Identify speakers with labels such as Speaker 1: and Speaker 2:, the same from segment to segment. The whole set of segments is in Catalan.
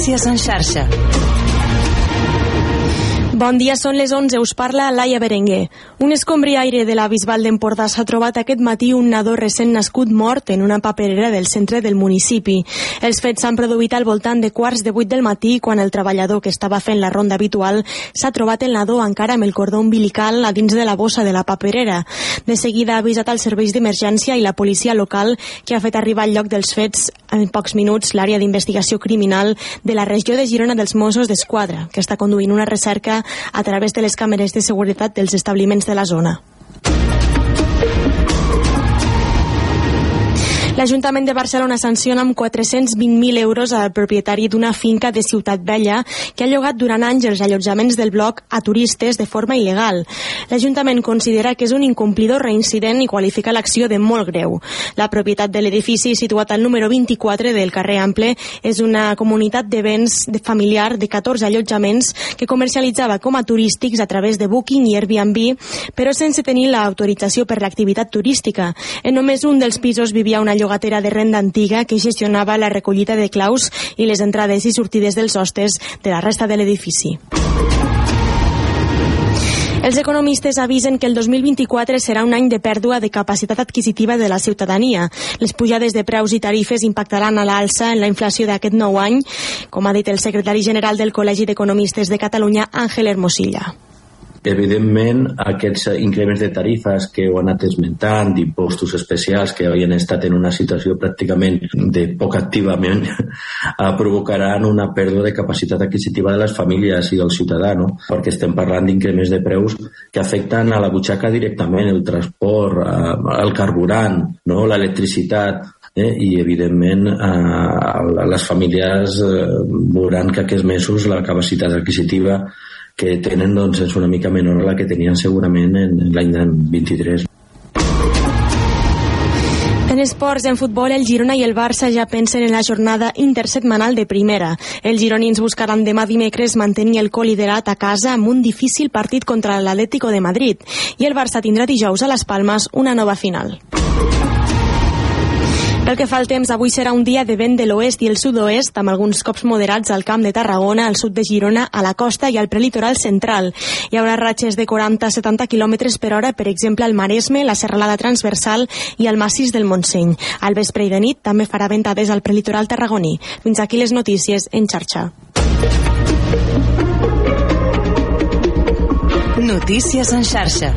Speaker 1: Notícies en xarxa.
Speaker 2: Bon dia, són les 11. Us parla Laia Berenguer. Un escombriaire de la Bisbal d'Empordà s'ha trobat aquest matí un nadó recent nascut mort en una paperera del centre del municipi. Els fets s'han produït al voltant de quarts de vuit del matí quan el treballador que estava fent la ronda habitual s'ha trobat el nadó encara amb el cordó umbilical a dins de la bossa de la paperera. De seguida ha avisat als serveis d'emergència i la policia local que ha fet arribar al lloc dels fets en pocs minuts l'àrea d'investigació criminal de la regió de Girona dels Mossos d'Esquadra, que està conduint una recerca a través de les càmeres de seguretat dels establiments de la zona. L'Ajuntament de Barcelona sanciona amb 420.000 euros al propietari d'una finca de Ciutat Vella que ha llogat durant anys els allotjaments del bloc a turistes de forma il·legal. L'Ajuntament considera que és un incomplidor reincident i qualifica l'acció de molt greu. La propietat de l'edifici, situat al número 24 del carrer Ample, és una comunitat de béns familiar de 14 allotjaments que comercialitzava com a turístics a través de Booking i Airbnb, però sense tenir l'autorització per l'activitat turística. En només un dels pisos vivia una llogatera de renda antiga que gestionava la recollida de claus i les entrades i sortides dels hostes de la resta de l'edifici. Els economistes avisen que el 2024 serà un any de pèrdua de capacitat adquisitiva de la ciutadania. Les pujades de preus i tarifes impactaran a l'alça en la inflació d'aquest nou any, com ha dit el secretari general del Col·legi d'Economistes de Catalunya, Àngel Hermosilla.
Speaker 3: Evidentment, aquests increments de tarifes que heu anat esmentant, d'impostos especials que havien estat en una situació pràcticament de poc activament, provocaran una pèrdua de capacitat adquisitiva de les famílies i del ciutadà, no? perquè estem parlant d'increments de preus que afecten a la butxaca directament, el transport, el carburant, no? l'electricitat, eh? i evidentment eh, les famílies eh, veuran que aquests mesos la capacitat adquisitiva que tenen doncs, és una mica menor a la que tenien segurament en, l'any 23.
Speaker 2: En esports, en futbol, el Girona i el Barça ja pensen en la jornada intersetmanal de primera. Els gironins buscaran demà dimecres mantenir el coliderat a casa amb un difícil partit contra l'Atlético de Madrid i el Barça tindrà dijous a les Palmes una nova final. Pel que fa al temps, avui serà un dia de vent de l'oest i el sud-oest, amb alguns cops moderats al camp de Tarragona, al sud de Girona, a la costa i al prelitoral central. Hi haurà ratxes de 40-70 km per hora, per exemple, al Maresme, la Serralada Transversal i al massís del Montseny. Al vespre i de nit també farà ventades al prelitoral tarragoní. Fins aquí les notícies en xarxa.
Speaker 1: Notícies en xarxa.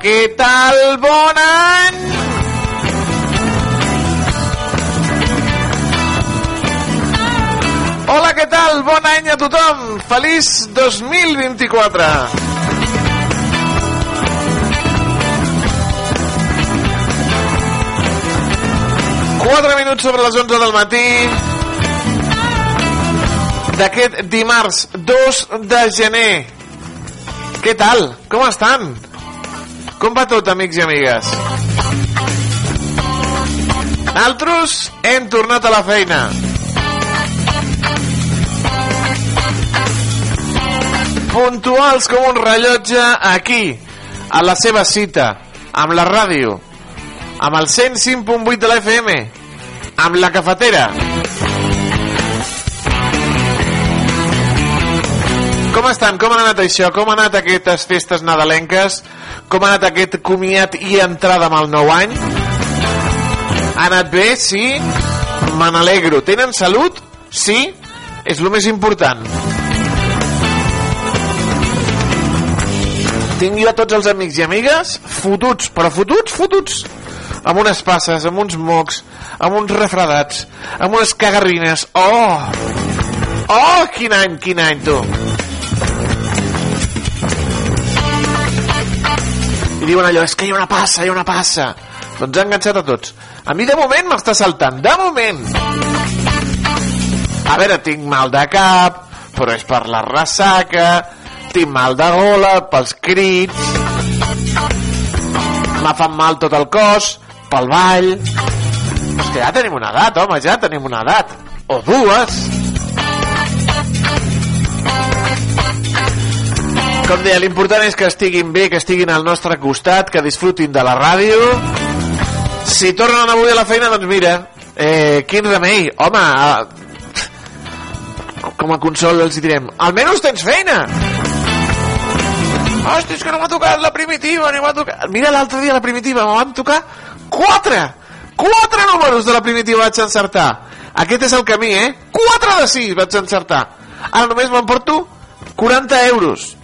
Speaker 4: Què tal? Bon any! Hola, què tal? Bon any a tothom! Feliç 2024! Quatre minuts sobre les 11 del matí d'aquest dimarts 2 de gener. Què tal? Com estan? Com va tot, amics i amigues? Nosaltres hem tornat a la feina. Puntuals com un rellotge aquí, a la seva cita, amb la ràdio, amb el 105.8 de la FM, amb la cafetera. Com estan? Com ha anat això? Com ha anat aquestes festes nadalenques? Com ha anat aquest comiat i entrada amb el nou any? Ha anat bé? Sí? Me n'alegro. Tenen salut? Sí? És el més important. Tinc jo a tots els amics i amigues fotuts, però fotuts, fotuts amb unes passes, amb uns mocs amb uns refredats amb unes cagarrines oh! oh, quin any, quin any tu diuen allò, és que hi ha una passa, hi ha una passa. Doncs ha enganxat a tots. A mi de moment m'està saltant, de moment. A veure, tinc mal de cap, però és per la ressaca, tinc mal de gola, pels crits, m'ha fan mal tot el cos, pel ball... És que ja tenim una edat, home, ja tenim una edat. O dues. Com deia, l'important és que estiguin bé, que estiguin al nostre costat, que disfrutin de la ràdio. Si tornen avui a la feina, doncs mira, eh, quin remei. Home, eh, com a consol els direm, almenys tens feina. Hosti, és que no m'ha tocat la primitiva, no m'ha tocat... Mira l'altre dia la primitiva, me van tocar quatre! Quatre números de la primitiva vaig encertar. Aquest és el camí, eh? Quatre de sis vaig encertar. Ara només m'emporto 40 euros.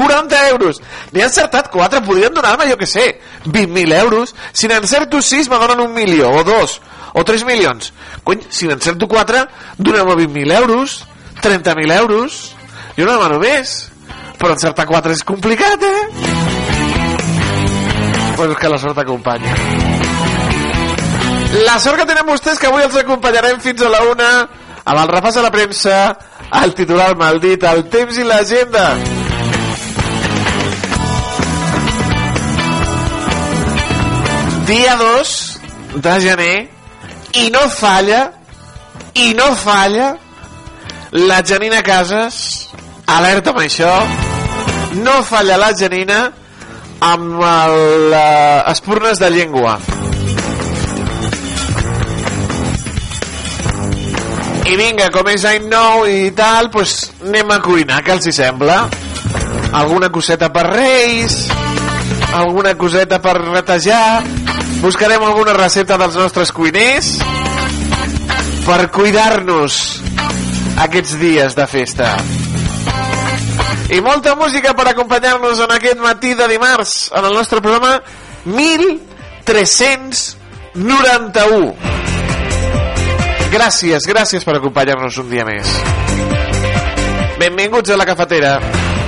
Speaker 4: 40 euros. N'he encertat 4, podrien donar-me, jo que sé, 20.000 euros. Si n'encerto 6, me donen un milió, o dos, o 3 milions. Cony, si n'encerto 4, doneu-me 20.000 euros, 30.000 euros. Jo no demano més. Però encertar 4 és complicat, eh? Pues que la sort acompanya. La sort que tenen vostès que avui els acompanyarem fins a la una amb el repàs a la premsa, el titular maldit, el temps i l'agenda. Dia 2 de gener i no falla i no falla la Janina Casas alerta amb això no falla la Janina amb el, uh, espurnes de llengua i vinga, com és any nou i tal, pues anem a cuinar, què els hi sembla? Alguna coseta per Reis, alguna coseta per retejar, buscarem alguna recepta dels nostres cuiners per cuidar-nos aquests dies de festa. I molta música per acompanyar-nos en aquest matí de dimarts en el nostre programa 1391. Gràcies, gràcies per acompanyar-nos un dia més. Benvinguts a la cafetera,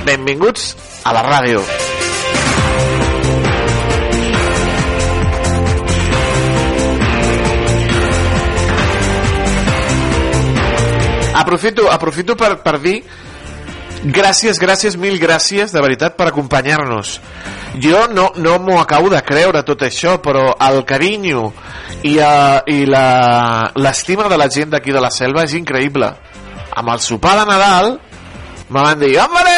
Speaker 4: benvinguts a la ràdio. Aprofito, aprofito per, per dir gràcies, gràcies, mil gràcies de veritat per acompanyar-nos. Jo no, no m'ho acabo de creure tot això però el carinyo i, uh, i l'estima de la gent d'aquí de la selva és increïble. Amb el sopar de Nadal me van dir, hombre,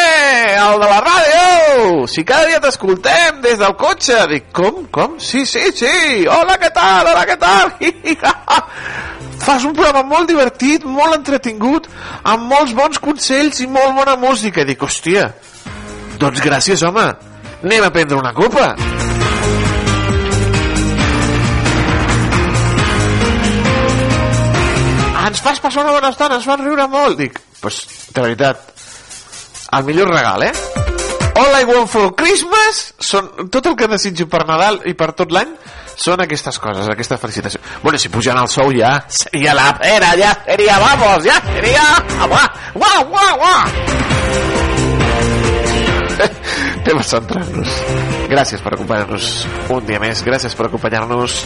Speaker 4: el de la ràdio, si cada dia t'escoltem des del cotxe. Dic, com, com? Sí, sí, sí, hola, què tal, hola, què tal? Fas un programa molt divertit, molt entretingut, amb molts bons consells i molt bona música. Dic, hòstia, doncs gràcies, home, anem a prendre una copa. ens fas passar una bona estona, ens fan riure molt. Dic, pues, de veritat, el millor regal, eh? All I want for Christmas són tot el que desitjo per Nadal i per tot l'any són aquestes coses, aquesta felicitació. Bueno, si pujan el sou ja seria la pera, ja seria, vamos, ja seria... Guau, guau, guau, guau. Anem a centrar-nos. Gràcies per acompanyar-nos un dia més, gràcies per acompanyar-nos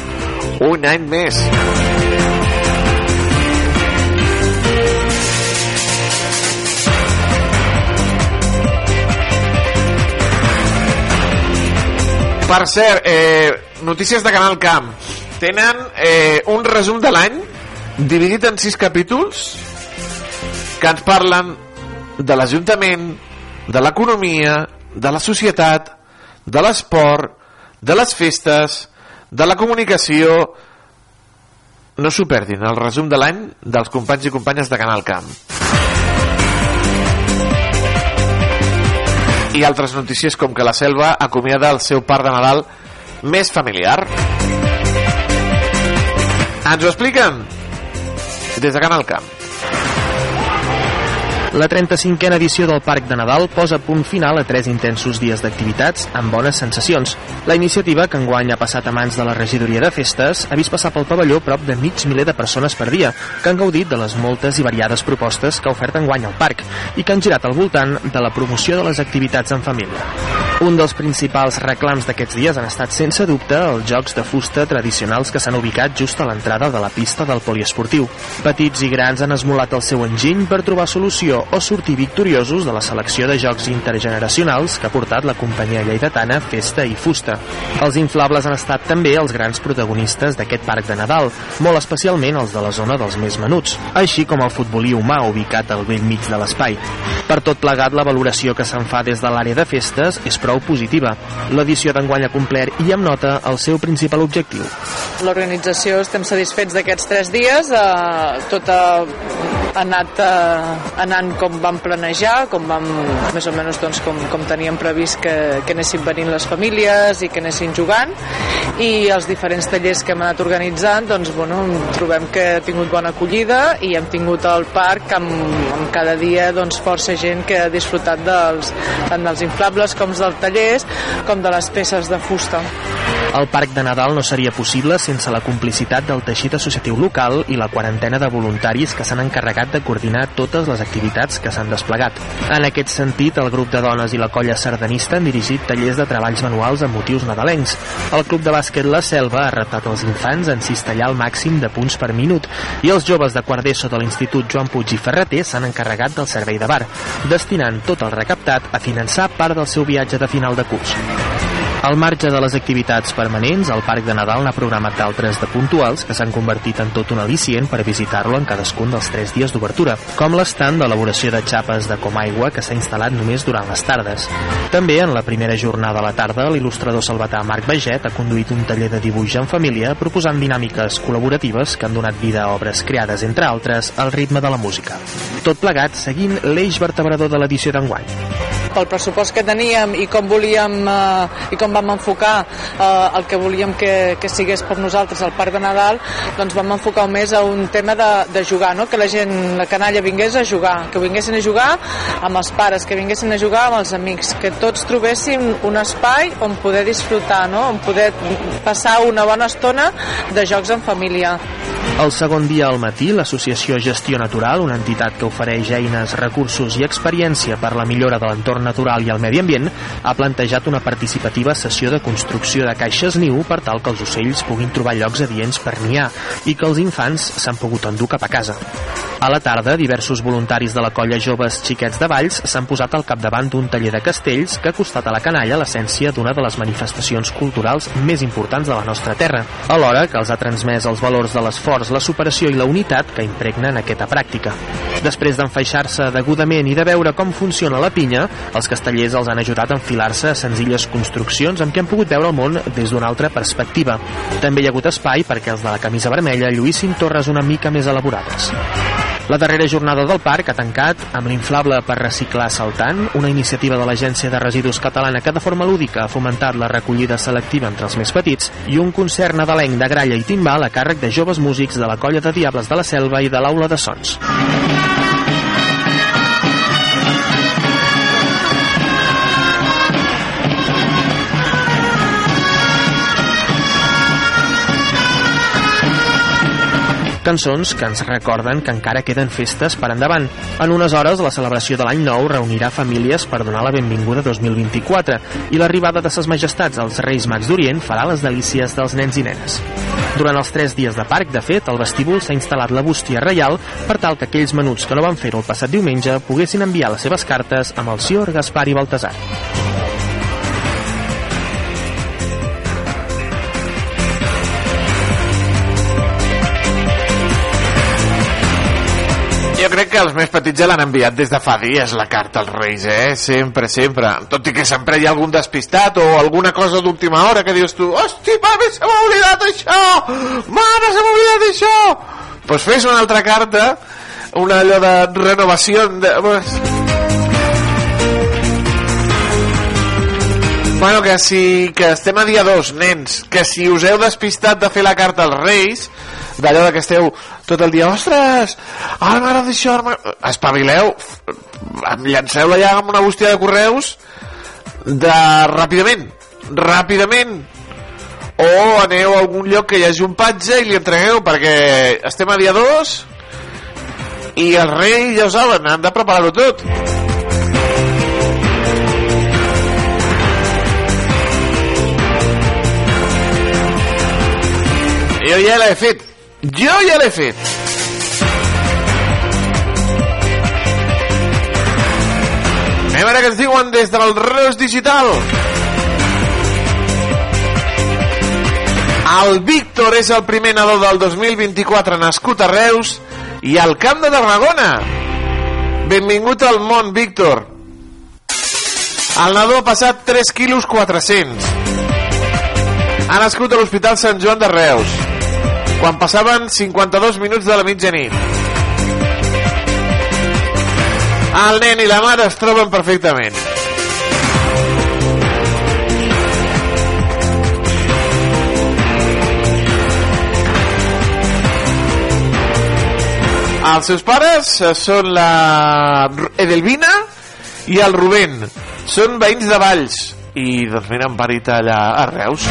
Speaker 4: un any més. Per cert, eh, notícies de Canal Camp. Tenen eh, un resum de l'any dividit en sis capítols que ens parlen de l'Ajuntament, de l'economia, de la societat, de l'esport, de les festes, de la comunicació... No s'ho perdin, el resum de l'any dels companys i companyes de Canal Camp. I altres notícies com que la Selva acomiada el seu parc de Nadal més familiar. Ens ho expliquen des de Canal Camp.
Speaker 5: La 35a edició del Parc de Nadal posa punt final a tres intensos dies d'activitats amb bones sensacions. La iniciativa, que enguany ha passat a mans de la regidoria de festes, ha vist passar pel pavelló prop de mig miler de persones per dia, que han gaudit de les moltes i variades propostes que ha ofert enguany al parc i que han girat al voltant de la promoció de les activitats en família. Un dels principals reclams d'aquests dies han estat sense dubte els jocs de fusta tradicionals que s'han ubicat just a l'entrada de la pista del poliesportiu. Petits i grans han esmolat el seu enginy per trobar solució o sortir victoriosos de la selecció de jocs intergeneracionals que ha portat la companyia lleidatana Festa i Fusta. Els inflables han estat també els grans protagonistes d'aquest parc de Nadal, molt especialment els de la zona dels més menuts, així com el futbolí humà ubicat al vell mig de l'espai. Per tot plegat, la valoració que se'n fa des de l'àrea de festes és prou positiva. L'edició d'enguany ha complert i amb nota el seu principal objectiu.
Speaker 6: L'organització estem satisfets d'aquests tres dies, eh, tot ha anat eh, anant com vam planejar, com vam, més o menys doncs, com, com teníem previst que, que anessin venint les famílies i que anessin jugant i els diferents tallers que hem anat organitzant doncs, bueno, trobem que ha tingut bona acollida i hem tingut al parc amb, amb cada dia doncs, força gent que ha disfrutat dels, tant dels inflables com dels tallers com de les peces de fusta.
Speaker 5: El Parc de Nadal no seria possible sense la complicitat del teixit associatiu local i la quarantena de voluntaris que s'han encarregat de coordinar totes les activitats que s'han desplegat. En aquest sentit, el grup de dones i la colla sardanista han dirigit tallers de treballs manuals amb motius nadalencs. El club de bàsquet La Selva ha retat els infants en cistellar el màxim de punts per minut i els joves de quart d'ESO de l'Institut Joan Puig i Ferreter s'han encarregat del servei de bar, destinant tot el recaptat a finançar part del seu viatge de final de curs. Al marge de les activitats permanents, el Parc de Nadal n'ha programat d'altres de puntuals que s'han convertit en tot un al·licient per visitar-lo en cadascun dels tres dies d'obertura, com l'estant d'elaboració de xapes de Comaigua que s'ha instal·lat només durant les tardes. També en la primera jornada a la tarda, l'il·lustrador salvatà Marc Baget ha conduït un taller de dibuix en família proposant dinàmiques col·laboratives que han donat vida a obres creades, entre altres, al ritme de la música. Tot plegat seguint l'eix vertebrador de l'edició d'enguany
Speaker 6: pel pressupost que teníem i com volíem eh, i com vam enfocar eh, el que volíem que, que sigués per nosaltres el Parc de Nadal, doncs vam enfocar més a un tema de, de jugar, no? que la gent, la canalla vingués a jugar, que vinguessin a jugar amb els pares, que vinguessin a jugar amb els amics, que tots trobéssim un espai on poder disfrutar, no? on poder passar una bona estona de jocs en família.
Speaker 5: El segon dia al matí, l'associació Gestió Natural, una entitat que ofereix eines, recursos i experiència per la millora de l'entorn natural i el medi ambient, ha plantejat una participativa sessió de construcció de caixes niu per tal que els ocells puguin trobar llocs adients per niar i que els infants s'han pogut endur cap a casa. A la tarda, diversos voluntaris de la colla Joves Xiquets de Valls s'han posat al capdavant d'un taller de castells que ha costat a la canalla l'essència d'una de les manifestacions culturals més importants de la nostra terra, alhora que els ha transmès els valors de l'esforç la superació i la unitat que impregnen aquesta pràctica. Després d'enfaixar-se degudament i de veure com funciona la pinya, els castellers els han ajudat a enfilar-se a senzilles construccions amb què han pogut veure el món des d'una altra perspectiva. També hi ha hagut espai perquè els de la camisa vermella lluïssin torres una mica més elaborades. La darrera jornada del parc ha tancat amb l'inflable per reciclar saltant, una iniciativa de l'Agència de Residus Catalana que de forma lúdica ha fomentat la recollida selectiva entre els més petits i un concert nadalenc de gralla i timbal a càrrec de joves músics de la colla de Diables de la Selva i de l'Aula de Sons. Cançons que ens recorden que encara queden festes per endavant. En unes hores, la celebració de l'any nou reunirà famílies per donar la benvinguda 2024 i l'arribada de ses majestats als Reis Mags d'Orient farà les delícies dels nens i nenes. Durant els tres dies de parc, de fet, al vestíbul s'ha instal·lat la bústia reial per tal que aquells menuts que no van fer-ho el passat diumenge poguessin enviar les seves cartes amb el Sior, Gaspar i Baltasar.
Speaker 4: Que els més petits ja l'han enviat des de fa dies la carta als Reis, eh? Sempre, sempre. Tot i que sempre hi ha algun despistat o alguna cosa d'última hora que dius tu Hosti, papi, se m'ha oblidat això! Mare, se m'ha oblidat això! Doncs pues fes una altra carta, una allò de renovació de... Bueno, que si que estem a dia 2, nens, que si us heu despistat de fer la carta als Reis, d'allò que esteu tot el dia, ostres, ara m'agrada això, ara espavileu, llanceu-la ja amb una bústia de correus de ràpidament, ràpidament, o aneu a algun lloc que hi hagi un patge i li entregueu, perquè estem a dia 2 i els reis, ja ho saben, han de preparar-ho tot. Ja l'he fet. Jo ja l'he fet. Anem a veure què ens diuen des del Reus Digital. El Víctor és el primer nadó del 2024 nascut a Reus i al Camp de Tarragona. Benvingut al món, Víctor. El nadó ha passat 3 quilos 400. Ha nascut a l'Hospital Sant Joan de Reus, quan passaven 52 minuts de la mitjanit. El nen i la mare es troben perfectament. Els seus pares són la Edelvina i el Rubén. Són veïns de Valls i doncs han parit allà a Reus.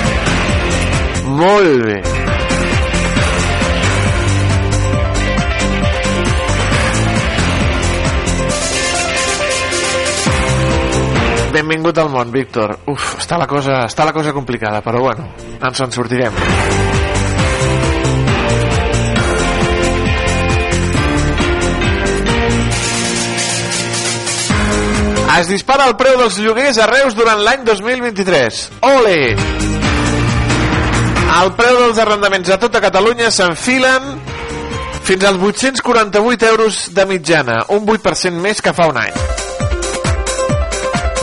Speaker 4: Molt bé. Benvingut al món, Víctor. Uf, està la cosa, està la cosa complicada, però bueno, ens en sortirem. Es dispara el preu dels lloguers a Reus durant l'any 2023. Ole! El preu dels arrendaments a tota Catalunya s'enfilen fins als 848 euros de mitjana, un 8% més que fa un any.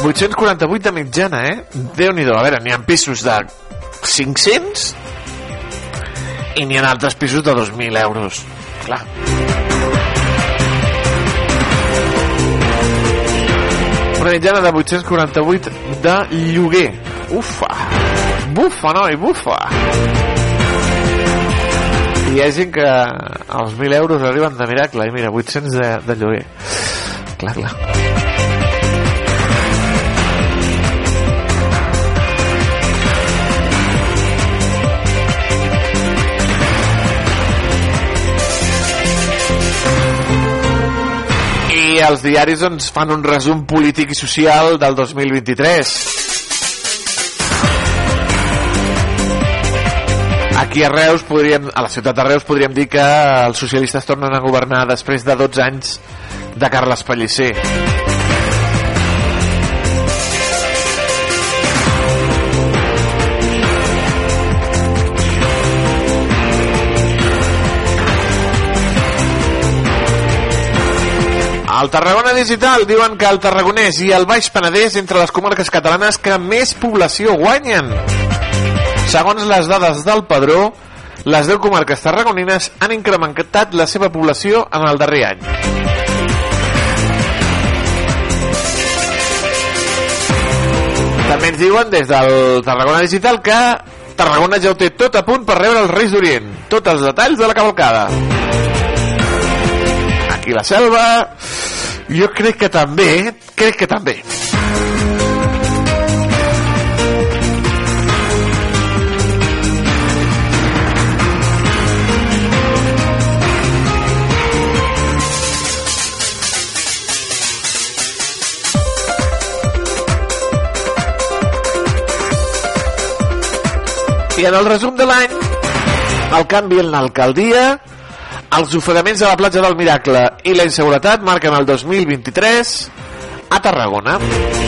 Speaker 4: 848 de mitjana, eh? Déu-n'hi-do. A veure, n'hi ha pisos de 500 i n'hi ha altres pisos de 2.000 euros. Clar. Una mitjana de 848 de lloguer. Ufa! Bufa, noi, bufa! I hi ha gent que els 1.000 euros arriben de miracle, i mira, 800 de, de lloguer. Clar, clar. Els diaris doncs, fan un resum polític i social del 2023. Aquí a Reus, podríem, a la ciutat de Reus, podríem dir que els socialistes tornen a governar després de 12 anys de Carles Pellicer. Al Tarragona Digital diuen que el Tarragonès i el Baix Penedès entre les comarques catalanes que més població guanyen. Segons les dades del Padró, les 10 comarques tarragonines han incrementat la seva població en el darrer any. També ens diuen des del Tarragona Digital que Tarragona ja ho té tot a punt per rebre els Reis d'Orient. Tots els detalls de la cavalcada. Aquí la selva... Jo crec que també, crec que també. I en el resum de l'any, el canvi en l'alcaldia, els ofegaments a la platja del Miracle i la inseguretat marquen el 2023 a Tarragona. Diari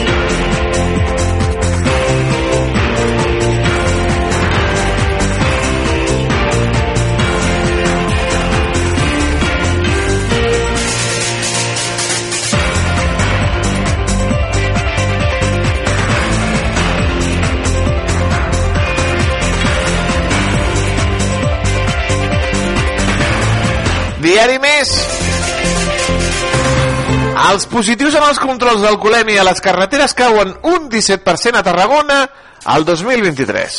Speaker 4: Els positius amb els controls d'alcoholèmia a les carreteres cauen un 17% a Tarragona al 2023.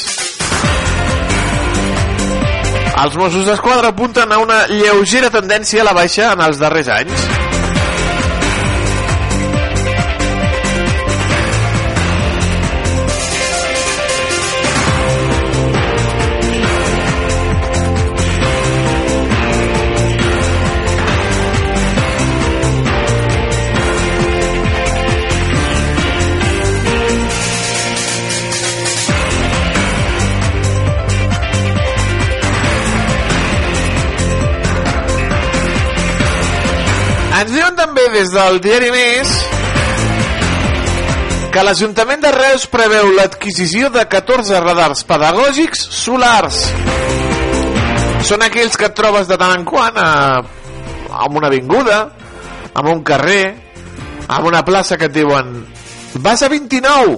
Speaker 4: Els Mossos d'Esquadra apunten a una lleugera tendència a la baixa en els darrers anys. Des del diari Més que l'Ajuntament de Reus preveu l'adquisició de 14 radars pedagògics solars. Són aquells que et trobes de tant en quant a, a una avinguda, a un carrer, a una plaça que et diuen vas a 29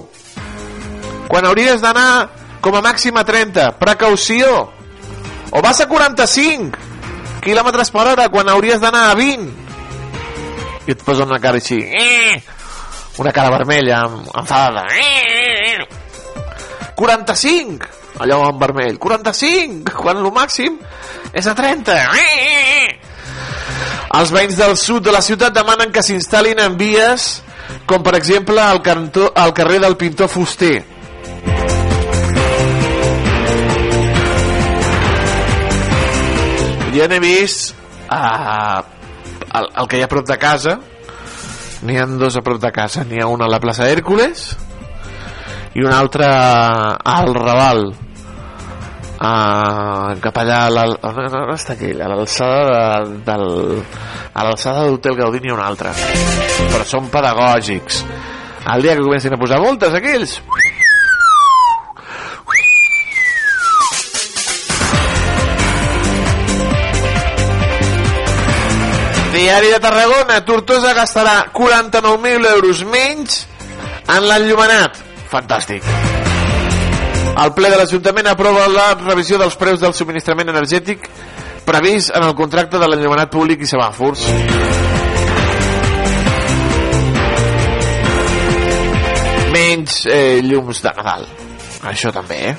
Speaker 4: quan hauries d'anar com a màxim a 30 precaució o vas a 45 quilòmetres per hora quan hauries d'anar a 20 i et posa una cara així eh! una cara vermella enfadada 45 allò en vermell 45 quan el màxim és a 30 els veïns del sud de la ciutat demanen que s'instal·lin en vies com per exemple al, cantó, al carrer del pintor Fuster ja n'he vist uh, el, el que hi ha a prop de casa n'hi ha dos a prop de casa. N'hi ha una a la plaça Hèrcules i una altra al Raval. Uh, cap allà a a l'alçada de, del a l'alçada de l'Hotel Gaudí n'hi ha una altra. Però són pedagògics. El dia que comencin a posar voltes aquells Diari de Tarragona, Tortosa gastarà 49.000 euros menys en l'enllumenat. Fantàstic. El ple de l'Ajuntament aprova la revisió dels preus del subministrament energètic previst en el contracte de l'enllumenat públic i semàfors. Menys eh, llums de Nadal. Això també, eh?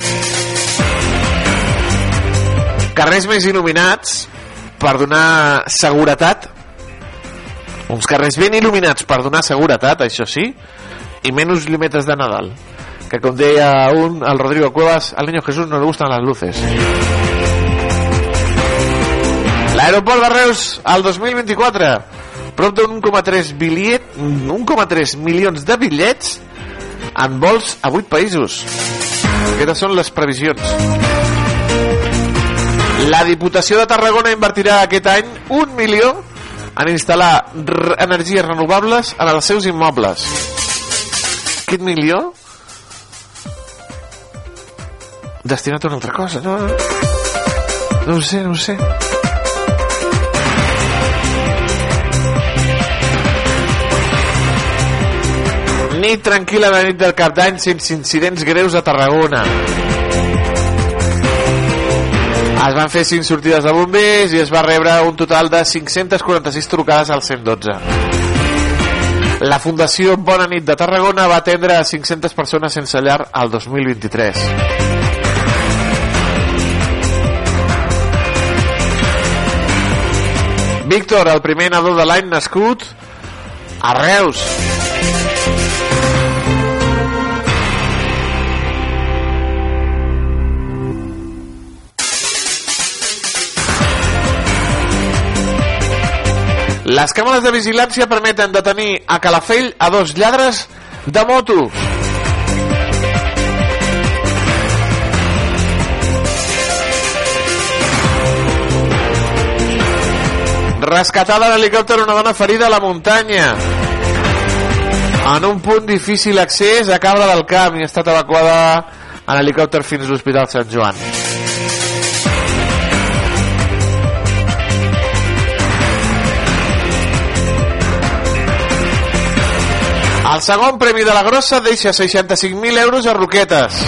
Speaker 4: Carrers més il·luminats per donar seguretat uns carrers ben il·luminats per donar seguretat, això sí, i menys llumetes de Nadal. Que com deia un, el Rodrigo Cuevas, al niño Jesús no le gustan las luces. L'aeroport de Reus, al 2024, prop d'un 1,3 bitllet, 1,3 milions de bitllets en vols a 8 països. Aquestes són les previsions. La Diputació de Tarragona invertirà aquest any un milió en instal·lar energies renovables en els seus immobles. Aquest milió destinat a una altra cosa, no? No ho sé, no ho sé. Nit tranquil·la la nit del cap d'any sense incidents greus a Tarragona. Es van fer 5 sortides de bombers i es va rebre un total de 546 trucades al 112. La Fundació Bona Nit de Tarragona va atendre a 500 persones sense llar al 2023. Víctor, el primer nadó de l'any nascut a Reus. Les càmeres de vigilància permeten detenir a Calafell a dos lladres de moto. Rescatada l'helicòpter una dona ferida a la muntanya. En un punt difícil accés a Cabra del Camp i ha estat evacuada en helicòpter fins a l'Hospital Sant Joan. El segon premi de la grossa deixa 65.000 euros a Roquetes.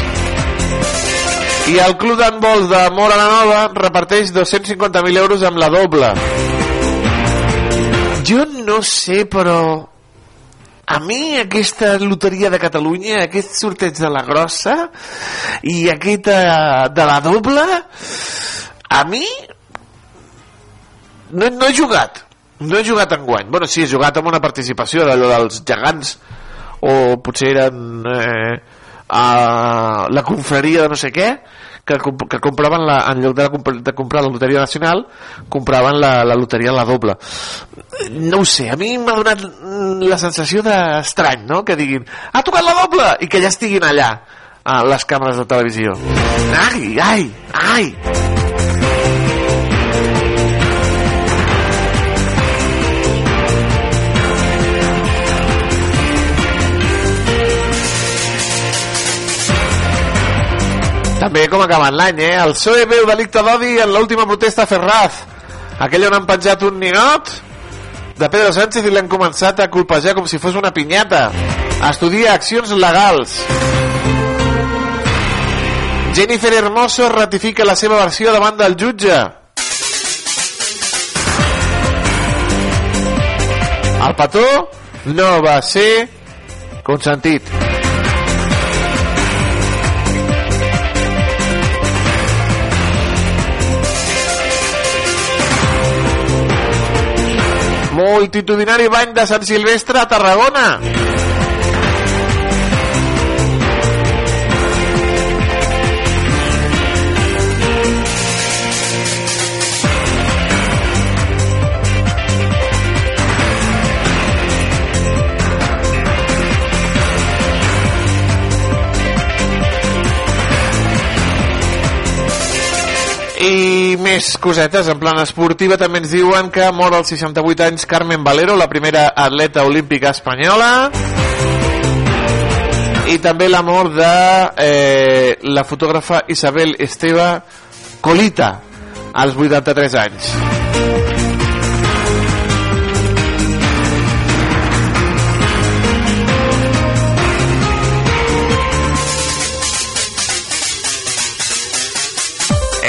Speaker 4: I el club d'handbol de Mora la Nova reparteix 250.000 euros amb la doble. Jo no sé, però a mi aquesta loteria de Catalunya, aquest sorteig de la grossa i aquest uh, de la doble, a mi no, no he jugat. No he jugat en guany. Bueno, sí, he jugat amb una participació d'allò dels gegants o potser eren eh, a la confraria de no sé què que, que compraven la, en lloc de, la, de comprar la loteria nacional compraven la, la loteria la doble no ho sé, a mi m'ha donat la sensació d'estrany no? que diguin, ha tocat la doble i que ja estiguin allà a les càmeres de televisió ai, ai, ai també com acabant l'any, eh? El PSOE veu delicte d'odi en l'última protesta a Ferraz. Aquell on han penjat un ninot de Pedro Sánchez i l'han començat a colpejar com si fos una pinyata. Estudia accions legals. Jennifer Hermoso ratifica la seva versió davant del jutge. El petó no va ser consentit. Multitudinari bany de Sant Silvestre a Tarragona. Més cosetes, en plan esportiva. També ens diuen que mor als 68 anys Carmen Valero, la primera atleta olímpica espanyola. I també la mort de eh, la fotògrafa Isabel Esteva Colita als 83 anys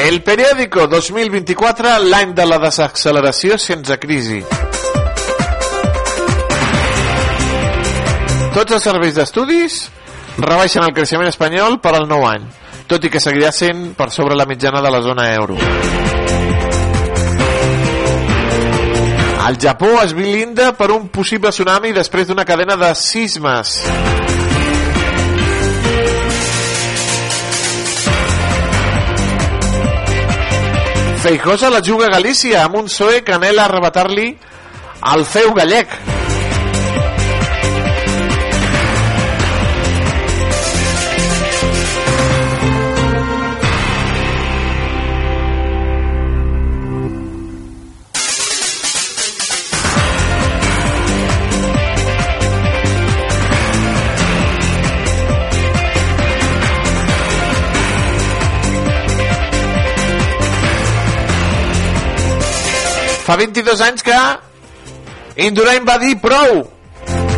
Speaker 4: El periòdico 2024, l'any de la desacceleració sense crisi. Tots els serveis d'estudis rebaixen el creixement espanyol per al nou any, tot i que seguirà sent per sobre la mitjana de la zona euro. El Japó es bilinda per un possible tsunami després d'una cadena de sismes. Feijosa la juga a Galícia amb un PSOE que anela arrebatar-li el feu gallec. Fa 22 anys que Indurain va dir prou.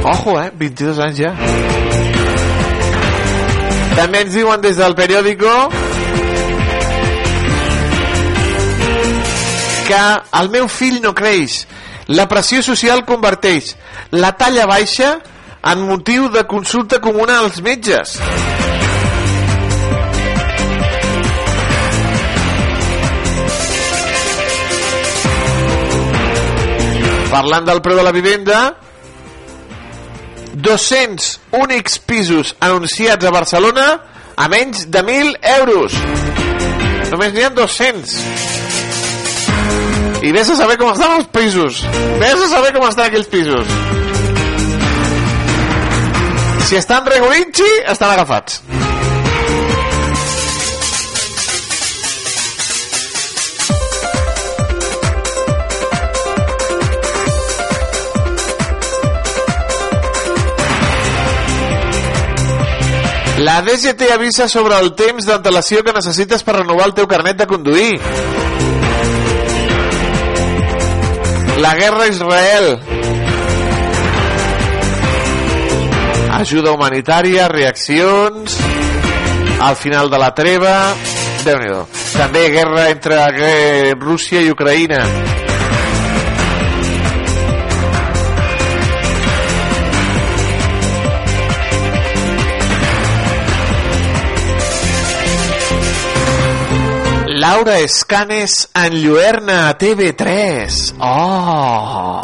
Speaker 4: Ojo, eh? 22 anys ja. També ens diuen des del periòdico que el meu fill no creix. La pressió social converteix la talla baixa en motiu de consulta comuna als metges. Parlant del preu de la vivenda, 200 únics pisos anunciats a Barcelona a menys de 1.000 euros. Només n'hi ha 200. I vés a saber com estan els pisos. Vés a saber com estan aquells pisos. Si estan regulinxi, estan agafats. La DGT avisa sobre el temps d'antelació que necessites per renovar el teu carnet de conduir. La guerra a Israel. Ajuda humanitària, reaccions, al final de la treva... déu nhi També guerra entre Rússia i Ucraïna. Laura Escanes en Lluerna a TV3. Oh!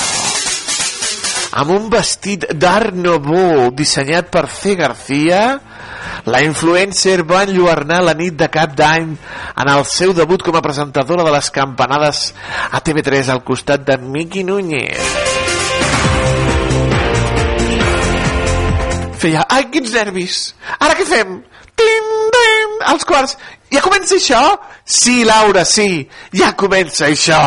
Speaker 4: Amb un vestit d'Art Nouveau dissenyat per C. García, la influencer va enlluernar la nit de cap d'any en el seu debut com a presentadora de les campanades a TV3 al costat de Miqui Núñez. Feia, ai, quins nervis! Ara què fem? Tim, als quarts. Ja comença això? Sí, Laura, sí. Ja comença això.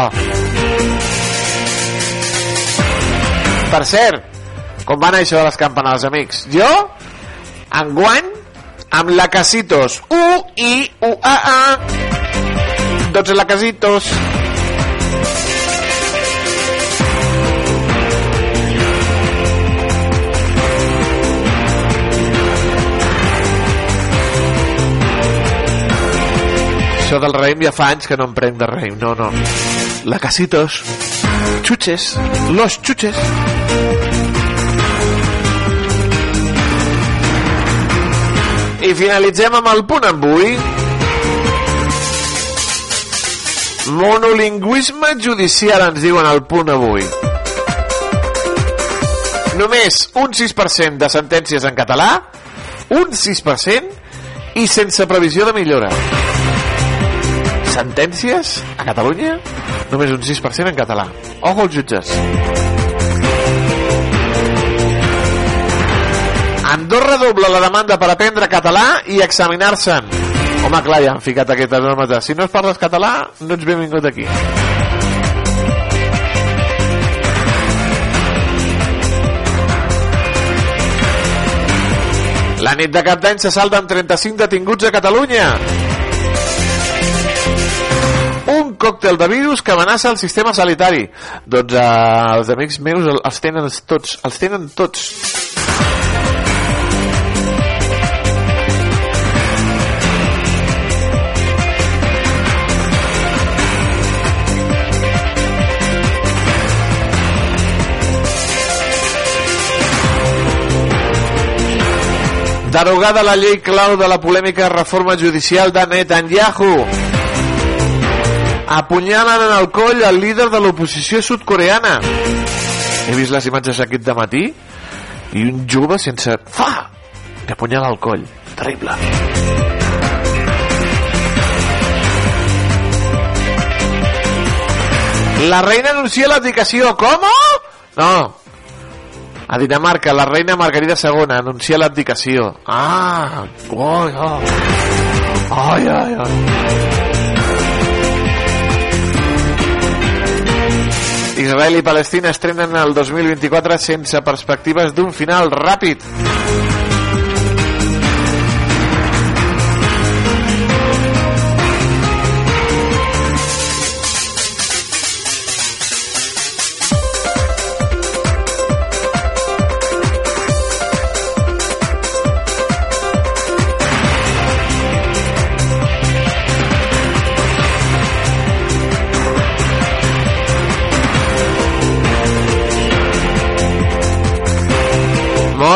Speaker 4: Per cert, com va anar això de les campanades, amics? Jo, enguany, amb la Casitos. U, I, U, A, A. Tots la Casitos. Això del raïm ja fa anys que no em prenc de raïm. No, no. La Casitos. Chuches. Los chuches. I finalitzem amb el punt avui. Monolingüisme judicial ens diuen el punt avui. Només un 6% de sentències en català, un 6% i sense previsió de millora. Sentències a Catalunya, només un 6% en català. Ojo als jutges. Andorra dobla la demanda per aprendre català i examinar-se'n. Home, clar, ja han ficat aquestes normes de si no es parles català, no ets benvingut aquí. La nit de cap d'any se salden 35 detinguts a Catalunya. Còctel de virus que amenaça el sistema sanitari. Doncs eh, els amics meus els tenen tots, els tenen tots. Derogada la llei clau de la polèmica reforma judicial de Netanyahu. Apunyalen en el coll el líder de l'oposició sudcoreana. He vist les imatges aquest de matí i un jove sense... Fa! Que apunyala el coll. Terrible. La reina anuncia l'abdicació. Com? No, a Dinamarca, la reina Margarida II anuncia l'abdicació. Ah! Oi, oh. Ai, ai, ai. Israel i Palestina estrenen el 2024 sense perspectives d'un final ràpid.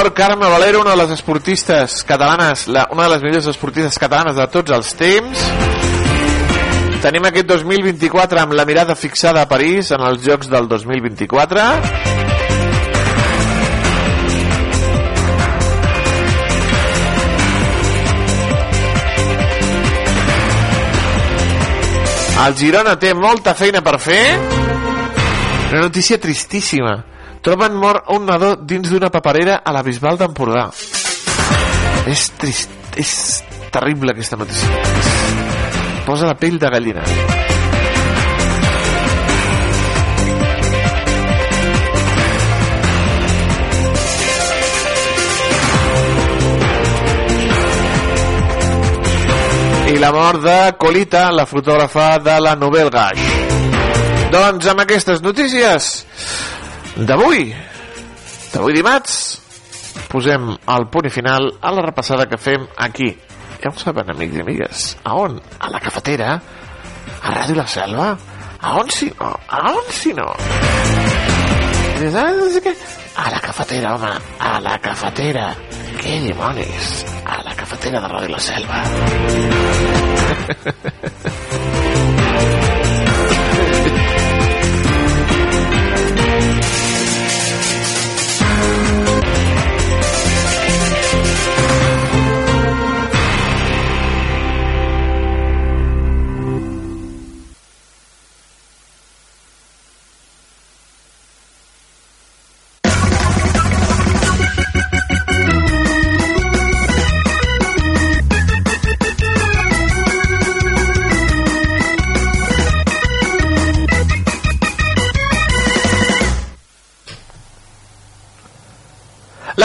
Speaker 4: Mor Carme Valero, una de les esportistes catalanes, la, una de les millors esportistes catalanes de tots els temps. Tenim aquest 2024 amb la mirada fixada a París en els Jocs del 2024. El Girona té molta feina per fer. Una notícia tristíssima. Troben mort un nadó dins d'una paperera a la Bisbal d'Empordà. És trist, és terrible aquesta notícia. Posa la pell de gallina. I la mort de Colita, la fotògrafa de la Novel Gaix. Doncs amb aquestes notícies d'avui, d'avui dimarts, posem el punt final a la repassada que fem aquí. Ja ho saben, amics i amigues. A on? A la cafetera? A Ràdio La Selva? A on si no? A on si no? A la cafetera, home, a la cafetera. Què dimonis? A la cafetera de Ràdio La Selva.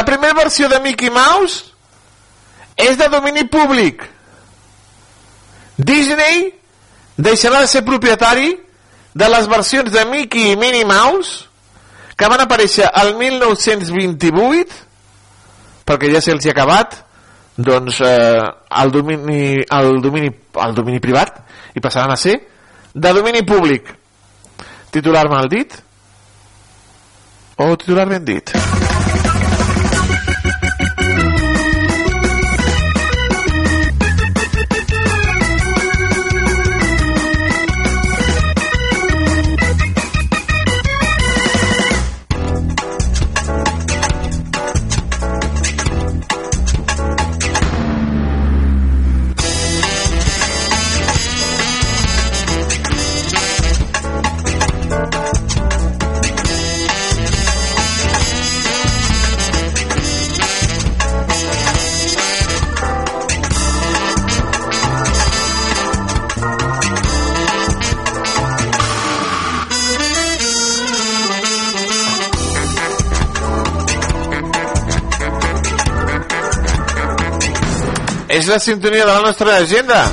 Speaker 4: primera versió de Mickey Mouse és de domini públic. Disney deixarà de ser propietari de les versions de Mickey i Minnie Mouse que van aparèixer al 1928 perquè ja se'ls ha acabat doncs eh, el, domini, el, domini, el domini privat i passaran a ser de domini públic. Titular mal dit. O titular ben dit és la sintonia de la nostra agenda.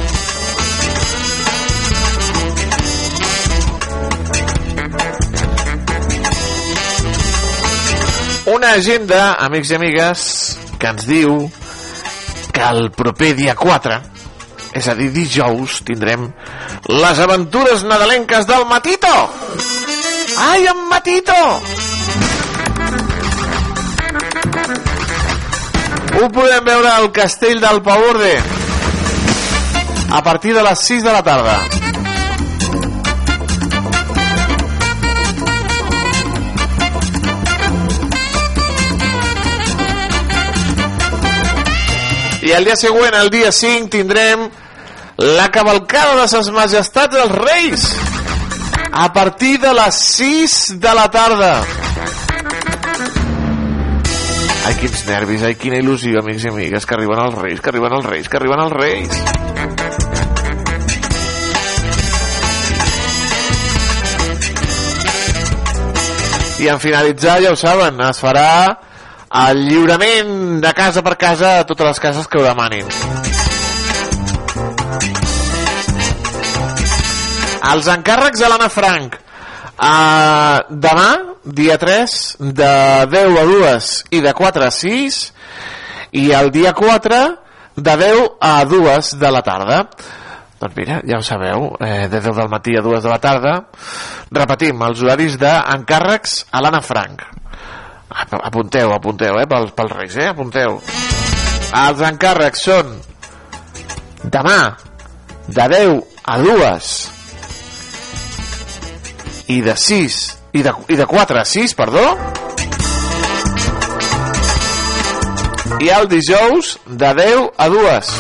Speaker 4: Una agenda, amics i amigues, que ens diu que el proper dia 4, és a dir, dijous, tindrem les aventures nadalenques del Matito! Ai, en Matito! Ho podem veure al castell del Paurde a partir de les 6 de la tarda. I el dia següent, el dia 5, tindrem la cavalcada de ses majestats dels reis a partir de les 6 de la tarda. Ai, quins nervis, ai, quina il·lusió, amics i amigues, que arriben els reis, que arriben els reis, que arriben els reis. I en finalitzar, ja ho saben, es farà el lliurament de casa per casa a totes les cases que ho demanin. Els encàrrecs de l'Anna Frank. Uh, demà, dia 3 de 10 a 2 i de 4 a 6 i el dia 4 de 10 a 2 de la tarda. Doncs mira, ja ho sabeu eh, de 10 del matí a 2 de la tarda repetim, els horaris d'encàrrecs a l'Anna Frank. Apunteu, apunteu eh, pels, pels reis, eh, apunteu. Els encàrrecs són demà de 10 a 2 i de 6 i de, i de 4 a 6, perdó. I el dijous de 10 a 2.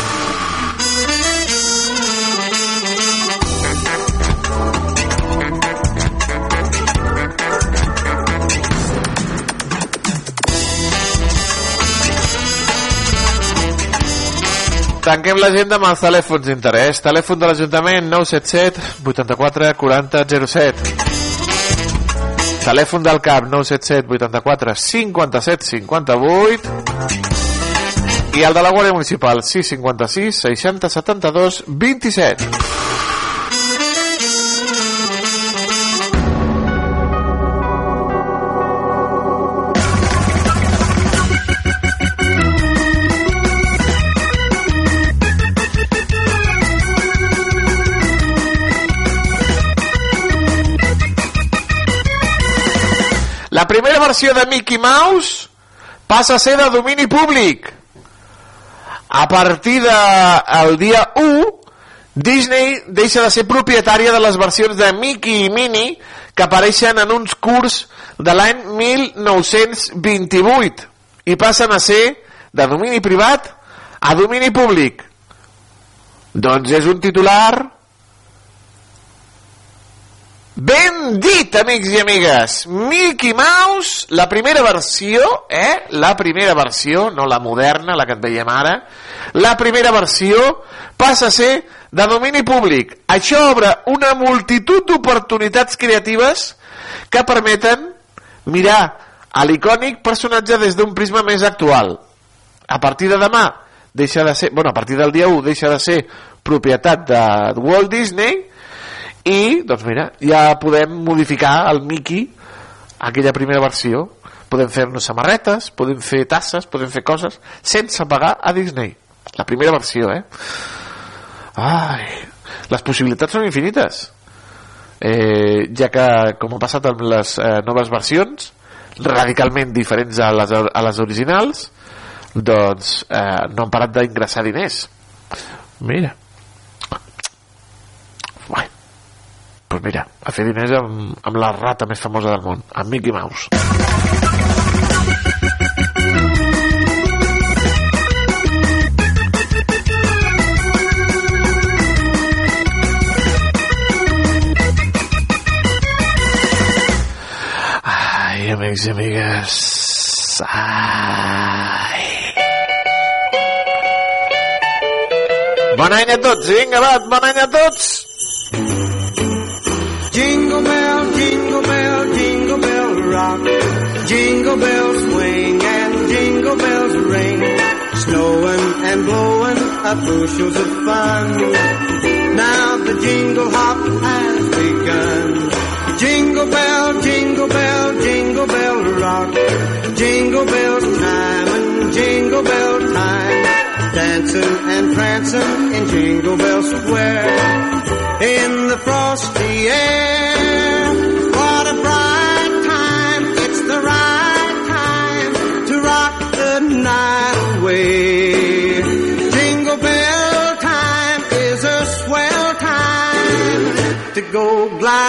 Speaker 4: Tanquem l'agenda amb els telèfons d'interès. Telèfon de l'Ajuntament 977 84 40 07. Telèfon del CAP 977 84 57 58 i el de la Guàrdia Municipal 656 60 72 27. Versió de Mickey Mouse passa a ser de domini públic. A partir del de, dia 1, Disney deixa de ser propietària de les versions de Mickey i Minnie que apareixen en uns curs de l'any 1928 i passen a ser de domini privat a domini públic. Doncs és un titular Ben dit, amics i amigues. Mickey Mouse, la primera versió, eh? La primera versió, no la moderna, la que et veiem ara. La primera versió passa a ser de domini públic. Això obre una multitud d'oportunitats creatives que permeten mirar a l'icònic personatge des d'un prisma més actual. A partir de demà, deixa de ser, bueno, a partir del dia 1 deixa de ser propietat de Walt Disney i, doncs mira, ja podem modificar el Mickey aquella primera versió. Podem fer-nos samarretes, podem fer tasses podem fer coses sense pagar a Disney. La primera versió, eh? Ai, les possibilitats són infinites. Eh, ja que com ha passat amb les eh, noves versions radicalment diferents a les, a les originals doncs eh, no han parat d'ingressar diners. Mira pues mira, a fer diners amb, amb la rata més famosa del món amb Mickey Mouse Ai, amics i amigues. Ai. Bon any a tots, vinga, va, bon any a tots!
Speaker 7: Jingle bells swing and jingle bells ring. Snowing and blowing up bushels of fun. Now the jingle hop has begun. Jingle bell, jingle bell, jingle bell rock. Jingle bell time and jingle bell time. Dancing and prancing in Jingle Bell Square. In the frosty air.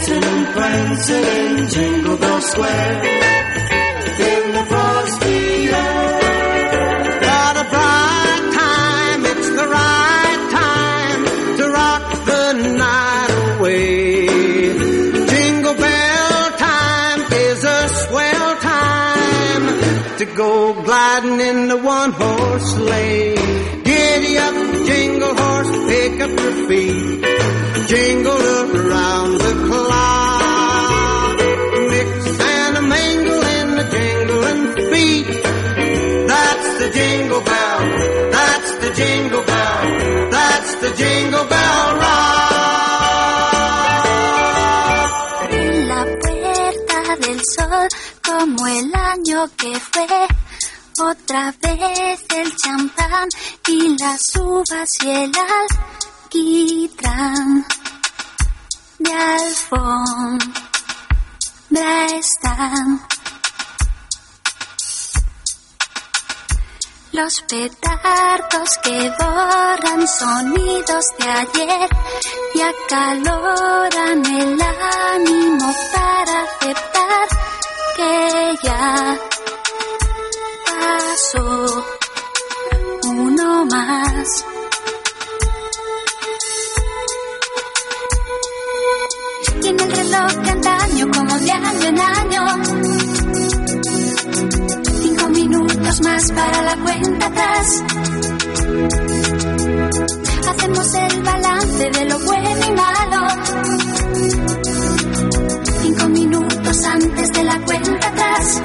Speaker 7: Dancing and prancing in Jingle Bell Square. In the frosty air. A bright time, it's the right time to rock the night away. Jingle bell time is a swell time to go gliding in the one horse sleigh. Giddy up, jingle horse, pick up your feet. Jingle around the clock. Mix and a mingle in the jingling feet. That's the jingle bell. That's the jingle bell. That's the jingle bell rock.
Speaker 8: En la puerta del sol, como el año que fue. Otra vez el champán y las uvas y el alquitrán. De alfombra están. Los petardos que borran sonidos de ayer y acaloran el ánimo para aceptar que ya pasó uno más. Tiene el reloj de antaño como de año en año. Cinco minutos más para la cuenta atrás. Hacemos el balance de lo bueno y malo. Cinco minutos antes de la cuenta atrás.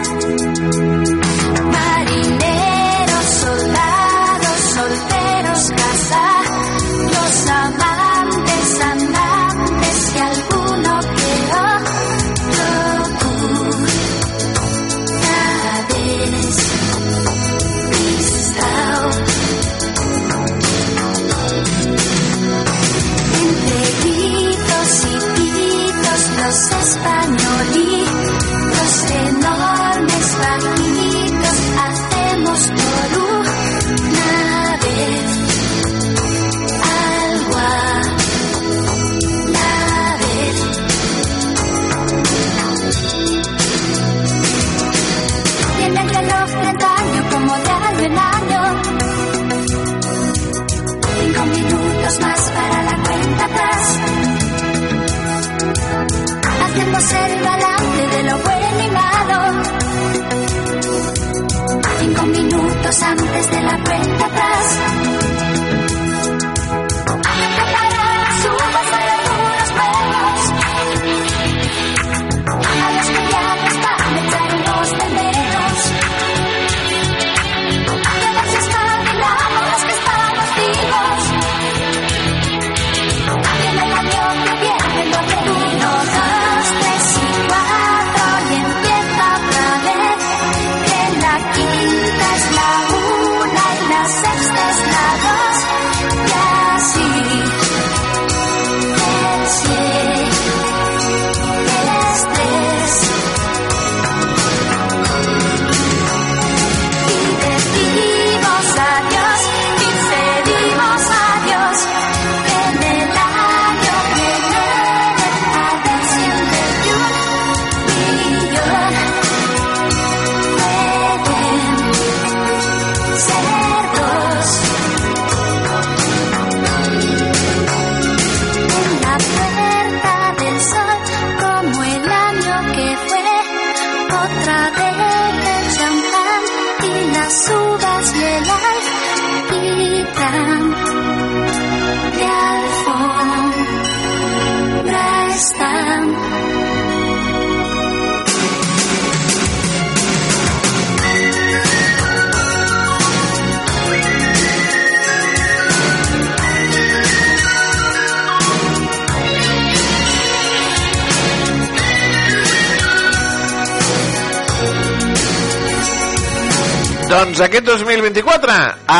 Speaker 4: Aquest 2024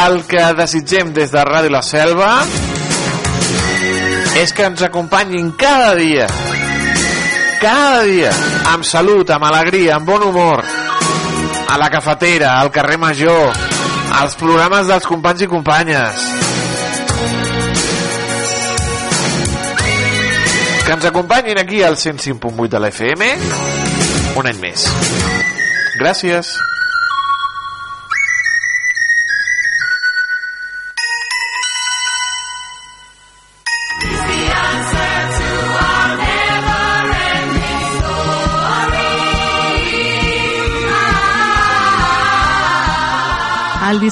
Speaker 4: el que desitgem des de Ràdio La Selva és que ens acompanyin cada dia. Cada dia amb salut, amb alegria, amb bon humor. A la cafetera, al carrer Major als programes dels companys i companyes. Que ens acompanyin aquí al 105.8 de la FM un any més. Gràcies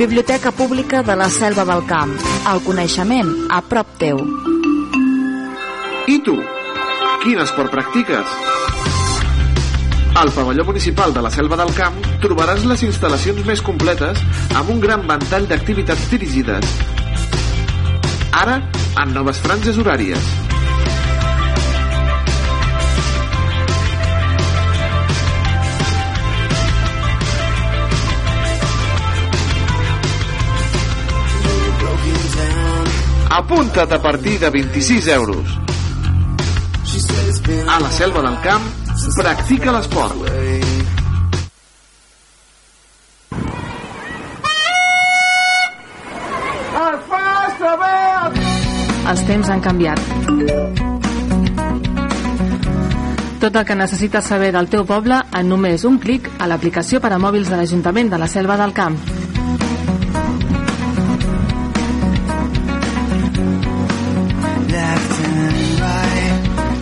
Speaker 9: Biblioteca Pública de la Selva del Camp. El coneixement a prop teu.
Speaker 4: I tu? Quin esport practiques? Al pavelló municipal de la Selva del Camp trobaràs les instal·lacions més completes amb un gran ventall d'activitats dirigides. Ara, en noves franges horàries. Apunta't a partir de 26 euros. A la Selva del Camp, practica l'esport.
Speaker 10: Els temps han canviat. Tot el que necessites saber del teu poble en només un clic a l'aplicació per a mòbils de l'Ajuntament de la Selva del Camp.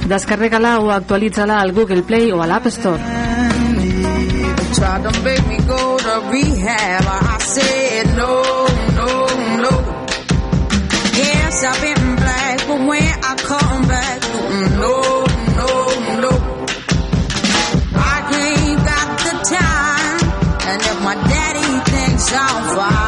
Speaker 10: Descarrega-la o actualitza-la al Google Play o a l'App Store.
Speaker 11: Yes, I've black, when I come back, no, no, no. I got the time, and my daddy thinks I'm fine,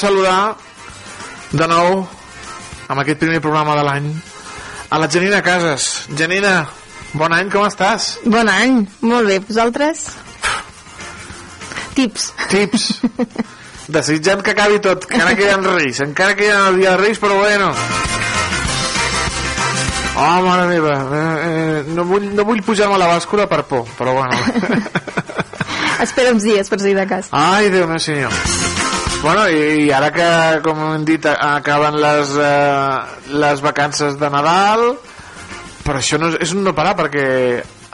Speaker 4: saludar de nou amb aquest primer programa de l'any a la Janina Casas. Janina, bon any, com estàs?
Speaker 12: Bon any, molt bé, vosaltres? Tips.
Speaker 4: Tips. Desitjant que acabi tot, que encara queden reis, encara queden el dia de reis, però bueno. Oh, mare meva, eh, eh, no vull, no vull pujar-me a la bàscula per por, però bueno.
Speaker 12: Espera uns dies, per si de cas.
Speaker 4: Ai, Déu meu senyor. Bueno, i, i ara que, com hem dit, acaben les, eh, les vacances de Nadal, però això no és, és un no parar, perquè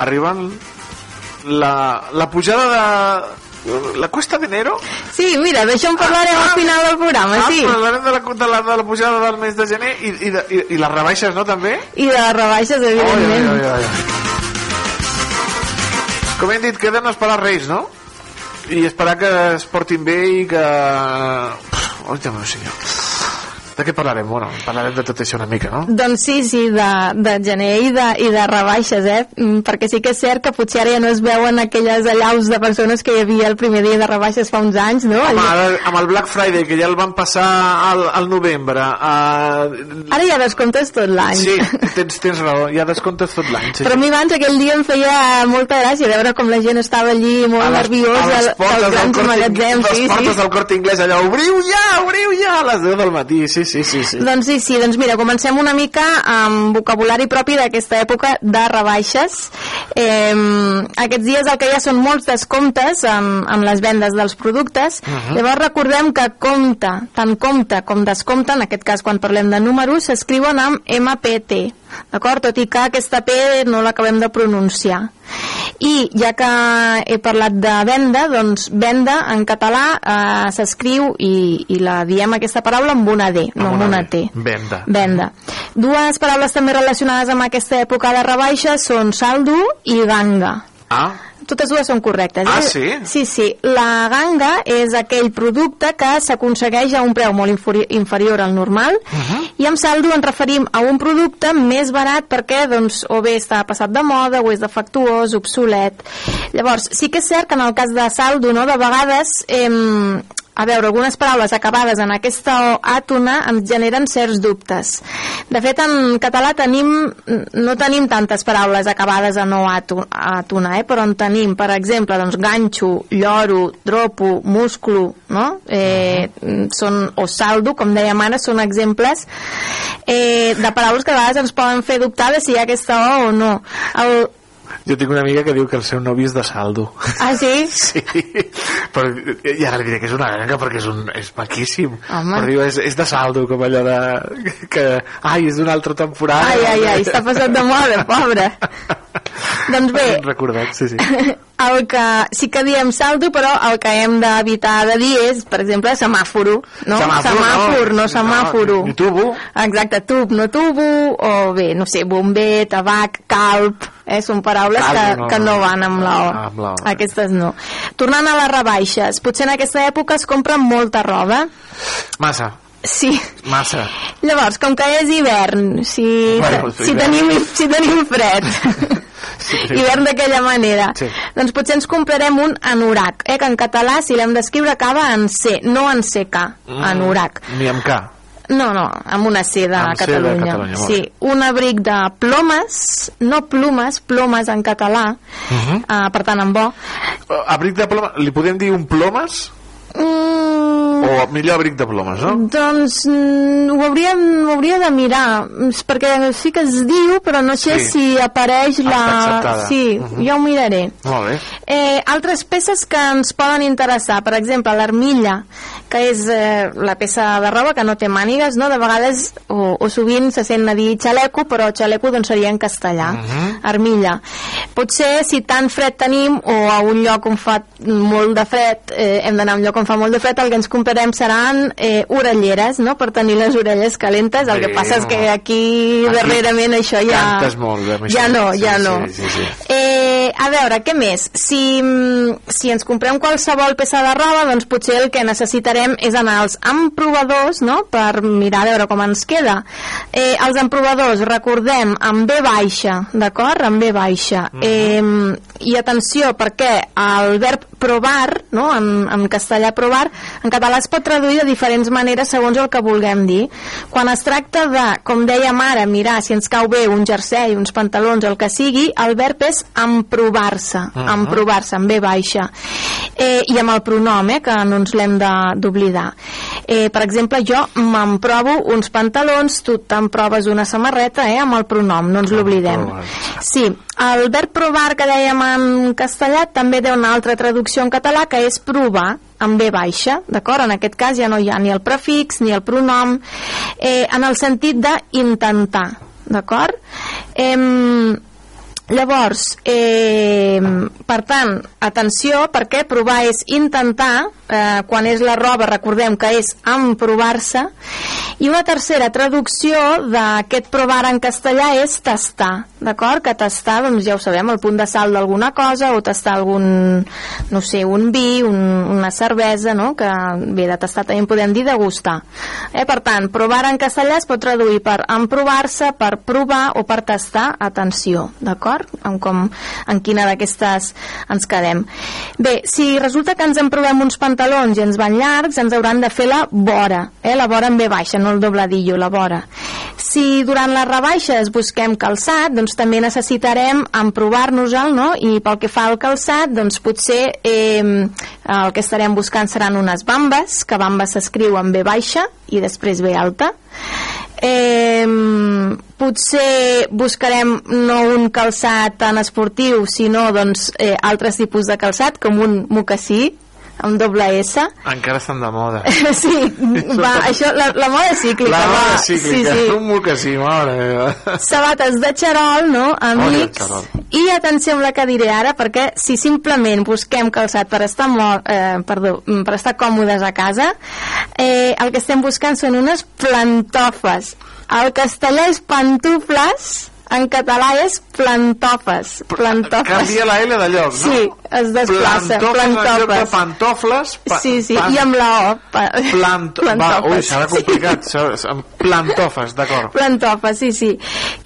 Speaker 4: arriben la, la pujada de... La cuesta d'enero?
Speaker 12: Sí, mira, d'això en parlarem al final del programa,
Speaker 4: Ah,
Speaker 12: sí.
Speaker 4: parlarem de la, de, la, de la pujada del mes de gener i, i, de, i, i les rebaixes, no, també?
Speaker 12: I de les rebaixes,
Speaker 4: Oi,
Speaker 12: evidentment.
Speaker 4: oi, oi, oi. Com hem dit, queden esperar Reis, no? I esperar que es portin bé i que... Oi, Déu meu senyor. De què parlarem? Bueno, parlarem de tot això una mica, no?
Speaker 12: Doncs sí, sí, de, de gener i de, i de rebaixes, eh? Mm, Perquè sí que és cert que potser ara ja no es veuen aquelles allaus de persones que hi havia el primer dia de rebaixes fa uns anys, no?
Speaker 4: Home, ara, amb el Black Friday, que ja el van passar al, al novembre... Uh...
Speaker 12: Ara ja descomptes tot l'any.
Speaker 4: Sí, tens, tens raó, ja descomptes tot l'any. Sí,
Speaker 12: Però a mi abans aquell dia em feia molta gràcia veure com la gent estava allí molt
Speaker 4: a les,
Speaker 12: nerviosa
Speaker 4: a les portes
Speaker 12: grans
Speaker 4: les
Speaker 12: Sí, sí.
Speaker 4: del Corte Inglés allà, obriu ja, obriu ja a les 10 del matí, sí, sí, sí, sí.
Speaker 12: Doncs sí, sí, doncs mira, comencem una mica amb vocabulari propi d'aquesta època de rebaixes. Eh, aquests dies el que hi ha són molts descomptes amb, amb les vendes dels productes.
Speaker 13: Mhm.
Speaker 12: Llavors recordem que compte, tant compte com descompte, en aquest cas quan parlem de números, s'escriuen amb MPT, d'acord? Tot i que aquesta P no l'acabem de pronunciar. I ja que he parlat de venda, doncs venda en català eh, s'escriu i, i la diem aquesta paraula amb una D, no amb una T.
Speaker 4: Venda.
Speaker 12: Venda. Dues paraules també relacionades amb aquesta època de rebaixa són saldo i ganga.
Speaker 4: Ah,
Speaker 12: Totes dues són correctes.
Speaker 4: Ah, sí?
Speaker 12: Sí, sí. La ganga és aquell producte que s'aconsegueix a un preu molt inferi inferior al normal i amb saldo ens referim a un producte més barat perquè doncs, o bé està passat de moda o és defectuós, obsolet. Llavors, sí que és cert que en el cas de saldo, no, de vegades... Eh, a veure, algunes paraules acabades en aquesta àtona ens generen certs dubtes. De fet, en català tenim, no tenim tantes paraules acabades en o àto- àtona, eh? però en tenim, per exemple, doncs, ganxo, lloro, dropo, musclo, no? Eh, són, o saldo, com dèiem ara, són exemples eh, de paraules que a vegades ens poden fer dubtar de si hi ha aquesta o o no. El,
Speaker 4: jo tinc una amiga que diu que el seu novi és de saldo.
Speaker 12: ah, sí?
Speaker 4: Sí, però i ara li diré que és una ganga perquè és, un, és maquíssim.
Speaker 12: Home.
Speaker 4: Però diu, és, és de saldo, com allò de... Que, ai, és d'una altra temporada.
Speaker 12: Ai, ai, ai, està passat de moda, pobre. doncs bé,
Speaker 4: Recordat, sí, sí.
Speaker 12: el que sí que diem saldo, però el que hem d'evitar de dir és, per exemple, semàforo, no?
Speaker 4: Semàfor,
Speaker 12: semàfor,
Speaker 4: no.
Speaker 12: no, semàforo.
Speaker 4: No, tubo.
Speaker 12: Exacte, tub, no tubo, o bé, no sé, bomber, tabac, calp, eh? són paraules
Speaker 4: Calp,
Speaker 12: que,
Speaker 4: no,
Speaker 12: que no van amb la O.
Speaker 4: Amb la O.
Speaker 12: Aquestes no. Tornant a les rebaixes, potser en aquesta època es compra molta roba.
Speaker 4: Massa,
Speaker 12: Sí.
Speaker 4: massa.
Speaker 12: Llavors, com que és hivern, si,
Speaker 4: Bueno,
Speaker 12: si,
Speaker 4: hivern.
Speaker 12: tenim, si tenim fred, hivern d'aquella manera,
Speaker 4: Sí.
Speaker 12: doncs potser ens comprarem un anorac, eh, que en català, si l'hem d'escriure, acaba en C, no en CK,
Speaker 4: Mm.
Speaker 12: anorac.
Speaker 4: Ni amb K.
Speaker 12: No, no, amb una C de
Speaker 4: Amb C de
Speaker 12: Catalunya.
Speaker 4: Catalunya,
Speaker 12: sí, un abric de plomes, no plumes, plomes en català,
Speaker 4: Uh -huh.
Speaker 12: uh, per tant en bo.
Speaker 4: Abric de plomes, li podem dir un plomes?
Speaker 12: Mm,
Speaker 4: O millor abric de plomes, no?
Speaker 12: Doncs mm, ho, hauríem, ho hauria de mirar, mm, perquè sí que es diu, però no sé
Speaker 4: Sí.
Speaker 12: si apareix la...
Speaker 4: acceptada.
Speaker 12: Sí,
Speaker 4: Mhm.
Speaker 12: ja ho miraré.
Speaker 4: Molt bé.
Speaker 12: Eh, altres peces que ens poden interessar, per exemple, l'armilla, que és eh, la peça de roba que no té mànigues, no? De vegades, o, o sovint se sent a dir xaleco, però xaleco doncs seria en castellà,
Speaker 4: Mhm.
Speaker 12: armilla. Potser si tant fred tenim o a un lloc on fa molt de fred, eh, hem d'anar a un lloc on fa molt de fred, el que ens comprarem seran eh, orelleres, no?, per tenir les orelles calentes. El que
Speaker 4: Bé,
Speaker 12: passa és que aquí,
Speaker 4: Aquí
Speaker 12: darrerament això ja...
Speaker 4: Cantes molt bé,
Speaker 12: Ja no,
Speaker 4: Sí,
Speaker 12: ja
Speaker 4: sí,
Speaker 12: no.
Speaker 4: sí, sí.
Speaker 12: Eh, a veure, què més? Si, mm, si ens comprem qualsevol peça de roba, doncs potser el que necessitarem és anar als emprovadors, no?, per mirar a veure com ens queda. Eh, els emprovadors, recordem, amb B baixa, d'acord? Amb B baixa. eh, I atenció, perquè el verb provar, no?, en, en castellà provar, en català es pot traduir de diferents maneres segons el que vulguem dir. Quan es tracta de, com dèiem ara, mirar si ens cau bé un jersei, uns pantalons, el que sigui, el verb és emprovar-se,
Speaker 13: Mhm.
Speaker 12: emprovar-se, amb B baixa. Eh, I amb el pronom, eh, que no ens l'hem d'oblidar. Eh, per exemple, jo m'emprovo uns pantalons, tu t'emproves una samarreta, eh, amb el pronom, no ens l'oblidem. Sí, el verb provar que dèiem en castellà també té una altra traducció en català que és provar amb B baixa, d'acord? En aquest cas ja no hi ha ni el prefix ni el pronom, eh, en el sentit d'intentar, d'acord? Eh, Llavors, eh, per tant, atenció, perquè provar és intentar, eh, quan és la roba recordem que és emprovar-se, i una tercera traducció d'aquest provar en castellà és tastar, d'acord? Que tastar, doncs ja ho sabem, el punt de sal d'alguna cosa o tastar algun, no sé, un vi, un, una cervesa, no? Que bé, de tastar també en podem dir degustar. Eh? Per tant, provar en castellà es pot traduir per emprovar-se, per provar o per tastar, atenció, d'acord? En, com, en quina d'aquestes ens quedem. Bé, si resulta que ens emprovem uns pantalons i ens van llargs, ens hauran de fer la vora, eh? la vora en B baixa, no el dobladillo, la vora. Si durant les rebaixes busquem calçat, doncs també necessitarem emprovar-nos-el, no? I pel que fa al calçat, doncs potser eh, el que estarem buscant seran unes bambes, que bamba s'escriu amb B baixa i després B alta. Eh, potser buscarem no un calçat tan esportiu, sinó doncs, eh, altres tipus de calçat, com un mocassí, amb doble S.
Speaker 4: Encara estan de moda.
Speaker 12: sí, va, això, la, la moda cíclica.
Speaker 4: La moda
Speaker 12: va,
Speaker 4: cíclica,
Speaker 12: Sí, sí.
Speaker 4: un mocassí, mare meva.
Speaker 12: Sabates de xarol, no? Amics.
Speaker 4: xarol.
Speaker 12: I atenció amb la que diré ara, perquè si simplement busquem calçat per estar, mo eh, perdó, mm, per estar còmodes a casa, eh, el que estem buscant són unes plantofes. El castellà és pantufles, en català és plantofes. Plantofes.
Speaker 4: Canvia la L de lloc, no?
Speaker 12: Sí, es desplaça.
Speaker 4: Plantofles
Speaker 12: Plantofes.
Speaker 4: pantofles. Pa,
Speaker 12: Sí, sí,
Speaker 4: pan-
Speaker 12: i amb la O. Pa,
Speaker 4: Plant... Va, ui, serà complicat. amb Plantofes, d'acord.
Speaker 12: Plantofes, sí, sí.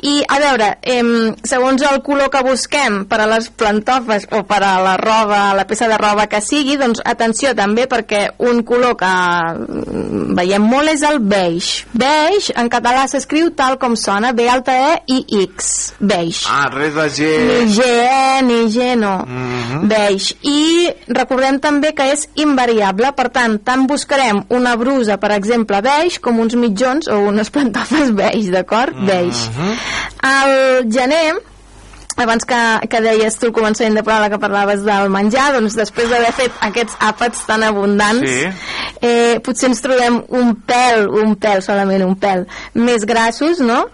Speaker 12: I, a veure, em, segons el color que busquem per a les plantofes o per a la roba, la peça de roba que sigui, doncs atenció també perquè un color que mm, veiem molt és el beige. Beige, en català s'escriu tal com sona, B alta E i X. Beige.
Speaker 4: Ah, res de G.
Speaker 12: Ni G, E, ni G, no.
Speaker 4: Mhm.
Speaker 12: Beige. I recordem també que és invariable, per tant, tant buscarem una brusa, per exemple, beige, com uns mitjons o unes pantofes beige, d'acord? Beige. Al gener, abans que, que deies tu al començament de programa que parlaves del menjar, doncs després d'haver fet aquests àpats tan abundants,
Speaker 4: Sí.
Speaker 12: eh, potser ens trobem un pèl, un pèl, solament un pèl, més grassos, no?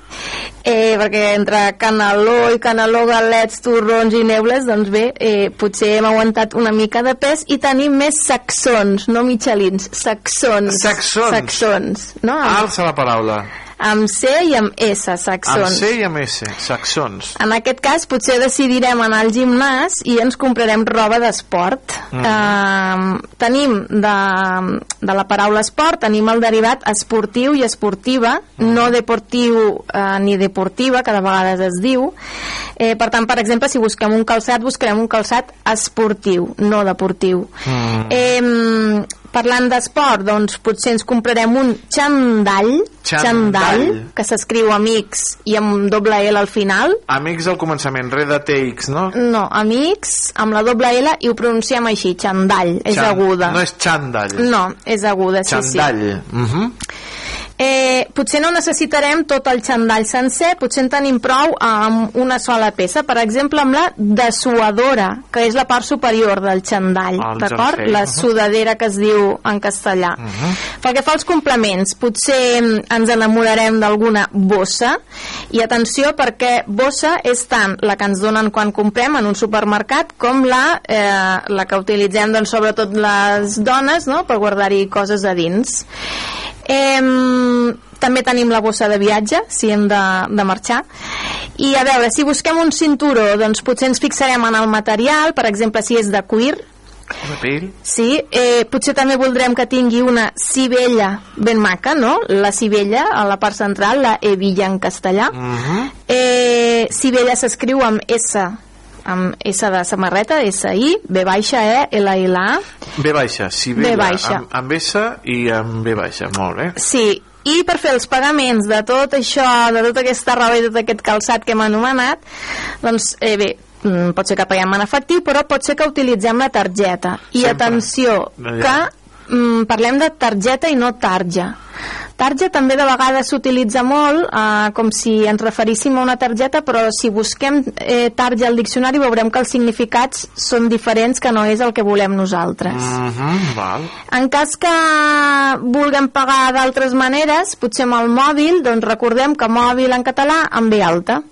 Speaker 12: Eh, perquè entre caneló i caneló, galets, torrons i neules, doncs bé, eh, potser hem aguantat una mica de pes i tenim més saxons, no michelins, saxons.
Speaker 4: Saxons.
Speaker 12: Saxons, no?
Speaker 4: Alça la paraula.
Speaker 12: Amb C i amb S, saxons.
Speaker 4: Amb C i amb S. Saxons.
Speaker 12: En aquest cas potser decidirem anar al gimnàs i ens comprarem roba d'esport.
Speaker 4: Mm.
Speaker 12: Eh, tenim de, de la paraula esport, tenim el derivat esportiu i esportiva,
Speaker 4: Mm.
Speaker 12: no deportiu eh, ni deportiva, que de vegades es diu. Eh, per tant, per exemple, si busquem un calçat, buscarem un calçat esportiu, no deportiu.
Speaker 4: Mm.
Speaker 12: Eh, parlant d'esport, doncs potser ens comprarem un xandall,
Speaker 4: Xandall.
Speaker 12: Que s'escriu amics i amb doble L al final.
Speaker 4: Amics al començament, res de TX, no?
Speaker 12: No, amics, amb la doble L i ho pronunciem així, xandall, és
Speaker 4: Xan-
Speaker 12: aguda.
Speaker 4: No és xandall.
Speaker 12: No, és aguda, sí,
Speaker 4: Xandall.
Speaker 12: sí.
Speaker 4: Mhm.
Speaker 12: Eh, potser no necessitarem tot el xandall sencer, potser en tenim prou amb una sola peça, per exemple amb la dessuadora, que és la part superior del xandall, d'acord? La
Speaker 4: uh-huh.
Speaker 12: sudadera que es diu en castellà.
Speaker 4: Uh -huh.
Speaker 12: Pel que fa als complements, potser mm, ens enamorarem d'alguna bossa, i atenció perquè bossa és tant la que ens donen quan comprem en un supermercat com la, eh, la que utilitzem doncs, sobretot les dones no? per guardar-hi coses a dins. Eh, també tenim la bossa de viatge, si hem de, de marxar. I a veure, si busquem un cinturó, doncs potser ens fixarem en el material, per exemple, si és de cuir,
Speaker 4: De pell?
Speaker 12: Sí, eh, potser també voldrem que tingui una cibella ben maca, no? La cibella, a la part central, la hebilla en castellà.
Speaker 4: Uh -huh.
Speaker 12: Eh, cibella s'escriu amb S, amb S de samarreta, S-I, B baixa, E, L-I-L-A.
Speaker 4: B baixa, si
Speaker 12: B baixa.
Speaker 4: Amb, amb S i amb B baixa, molt bé.
Speaker 12: Sí, i per fer els pagaments de tot això, de tota aquesta roba i tot aquest calçat que hem anomenat, doncs, eh, bé, mm, pot ser que paguem en efectiu, però pot ser que utilitzem la targeta. I
Speaker 4: Sempre.
Speaker 12: atenció, que mm, parlem de targeta i no tarja. Tarja també de vegades s'utilitza molt eh, com si ens referíssim a una targeta, però si busquem eh, tarja al diccionari veurem que els significats són diferents, que no és el que volem nosaltres.
Speaker 4: Uh -huh, val.
Speaker 12: En cas que vulguem pagar d'altres maneres, potser amb el mòbil, doncs recordem que mòbil en català amb B alta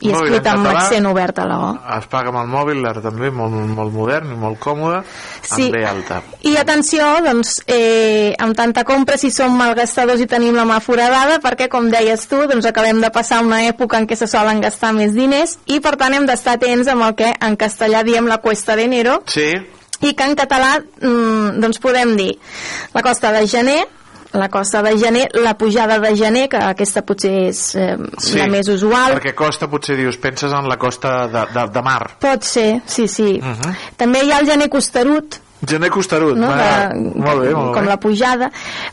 Speaker 12: i
Speaker 4: Mòbil
Speaker 12: escrit amb
Speaker 4: català.
Speaker 12: accent obert a la O.
Speaker 4: Es paga amb el mòbil, ara també, molt, molt modern i molt còmode,
Speaker 12: Sí.
Speaker 4: amb B alta.
Speaker 12: I atenció, doncs, eh, amb tanta compra, si som malgastadors i tenim la mà foradada, perquè, com deies tu, doncs acabem de passar una època en què se solen gastar més diners i, per tant, hem d'estar atents amb el que en castellà diem la cuesta de enero
Speaker 4: Sí,
Speaker 12: i que en català mm, doncs podem dir la costa de gener, la costa de gener, la pujada de gener, que aquesta potser és eh,
Speaker 4: sí.
Speaker 12: la més usual.
Speaker 4: Perquè costa, potser dius, penses en la costa de, de, de mar.
Speaker 12: Pot ser, sí, sí.
Speaker 4: Uh -huh.
Speaker 12: També hi ha el gener costerut,
Speaker 4: Gener costerut,
Speaker 12: no?
Speaker 4: va,
Speaker 12: de,
Speaker 4: molt bé, molt
Speaker 12: com
Speaker 4: bé.
Speaker 12: la pujada.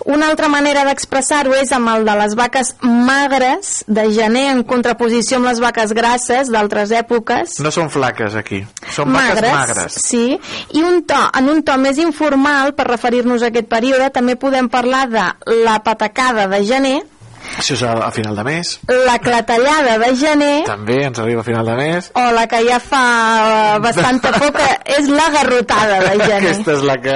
Speaker 12: Una altra manera d'expressar-ho és amb el de les vaques magres de gener en contraposició amb les vaques grasses d'altres èpoques.
Speaker 4: No són flaques, aquí. Són vaques magres.
Speaker 12: Sí, i un to, en un to més informal, per referir-nos a aquest període, també podem parlar de la patacada de gener,
Speaker 4: Això és a, a final de mes.
Speaker 12: la clatellada de gener,
Speaker 4: També ens arriba a final de mes.
Speaker 12: o la que ja fa bastanta poca, és la garrotada de gener.
Speaker 4: Aquesta és la que...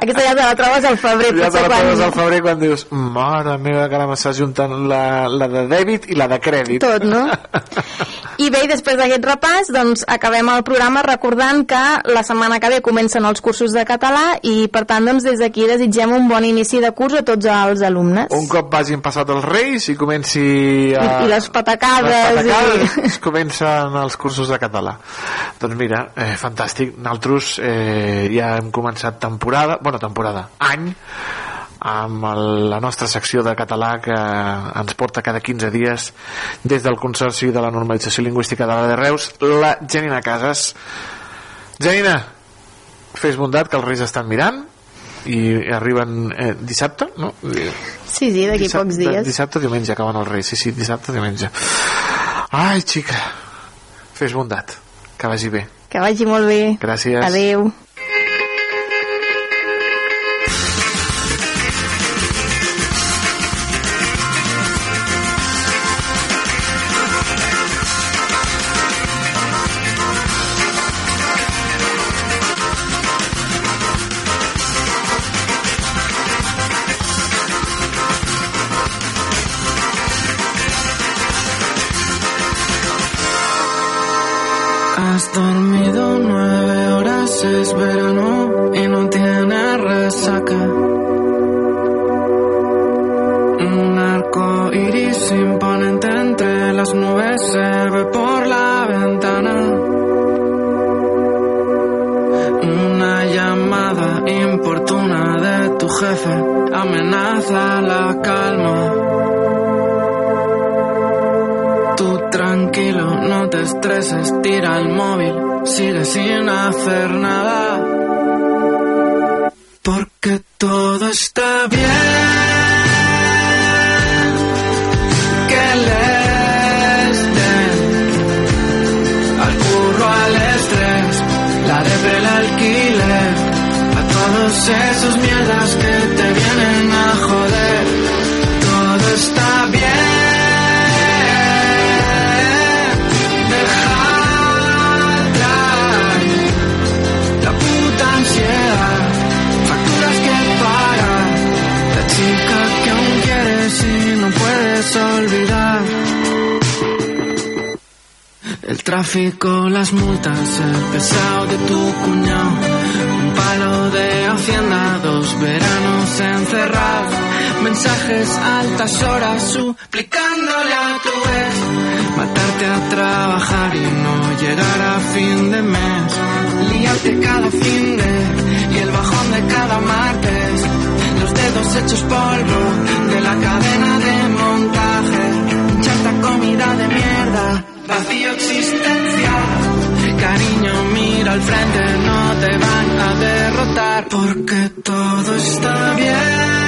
Speaker 12: Aquesta ja te la trobes al febrer.
Speaker 4: Ja te la
Speaker 12: quan-
Speaker 4: trobes al febrer quan dius mare meva, que ara m'està juntant la, la de dèbit i la de crèdit.
Speaker 12: Tot, no? I bé, i després d'aquest repàs, doncs acabem el programa recordant que la setmana que ve comencen els cursos de català i per tant, doncs des d'aquí desitgem un bon inici de curs a tots els alumnes.
Speaker 4: Un cop vagin passat els Reis i comenci a...
Speaker 12: I, i les patacades,
Speaker 4: les patacades
Speaker 12: i...
Speaker 4: es comencen els cursos de català doncs mira, eh, fantàstic nosaltres eh, ja hem començat temporada bueno, temporada, any amb el, la nostra secció de català que ens porta cada 15 dies des del Consorci de la Normalització Lingüística de la de Reus la Janina Casas Janina fes bondat que els Reis estan mirant i arriben eh, dissabte no?
Speaker 12: Sí, sí, d'aquí pocs dies.
Speaker 4: Dissabte, diumenge acaben els Reis. Sí, sí, dissabte, diumenge. Ai, xica, fes bondat. Que vagi bé.
Speaker 12: Que vagi molt bé.
Speaker 4: Gràcies.
Speaker 12: Adeu.
Speaker 13: Tranquilo, no te estreses, tira el móvil, sigue sin hacer nada. Porque todo está bien. Que les den al curro, al estrés, la depre, el alquiler, a todos esos tráfico, las multas, el pesado de tu cuñado, un palo de hacienda, dos veranos encerrados, mensajes altas horas suplicándole a tu ex, matarte a trabajar y no llegar a fin de mes, liarte cada fin de y el bajón de cada martes, los dedos hechos polvo de la cadena de montaje, chata comida de mierda vacío existencial. Cariño, mira al frente, no te van a derrotar porque todo está bien.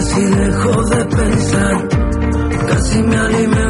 Speaker 14: Casi dejo de pensar, casi me alimento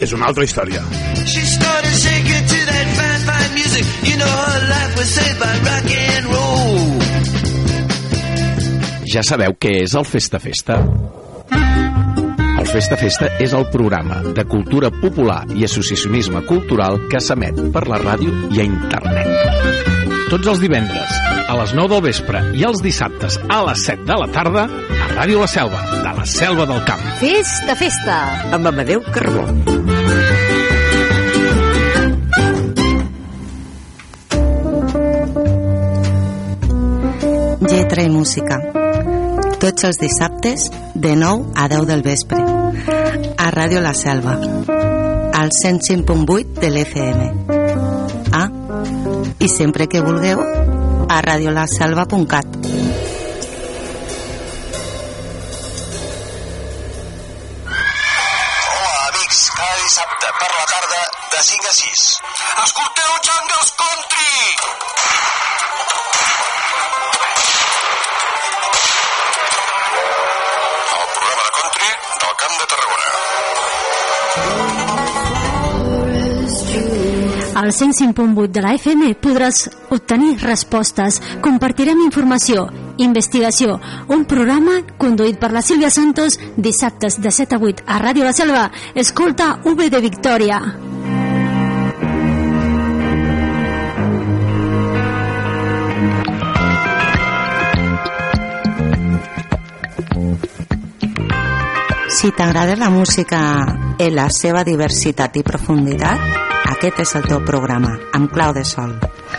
Speaker 15: és una altra història.
Speaker 16: She started shaking to that fine, fine music. You know her life was saved by rock and roll.
Speaker 17: Ja sabeu què és el Festa Festa? El Festa Festa és el programa de cultura popular i associacionisme cultural que s'emet per la ràdio i a internet. Tots els divendres, a les 9 del vespre i els dissabtes a les 7 de la tarda, a Ràdio La Selva, Selva del Camp.
Speaker 9: Festa, festa!
Speaker 18: Amb Amadeu Carbó.
Speaker 19: Lletra i música. Tots els dissabtes, de 9 a 10 del vespre. A Ràdio La Selva. Al 105.8 de l'FM. Ah, i sempre que vulgueu, a radiolaselva.cat.
Speaker 20: dissabte per la tarda de 5 a 6. Escolteu Jungles Country! El programa de country del Camp de Tarragona.
Speaker 21: Al 105.8 de la FM podràs obtenir respostes, compartirem informació investigació, un programa conduït per la Sílvia Santos dissabtes de 7 a 8 a Ràdio La Selva. Escolta V de Victòria.
Speaker 19: Si t'agrada la música en la seva diversitat i profunditat, aquest és el teu programa, amb clau de sol.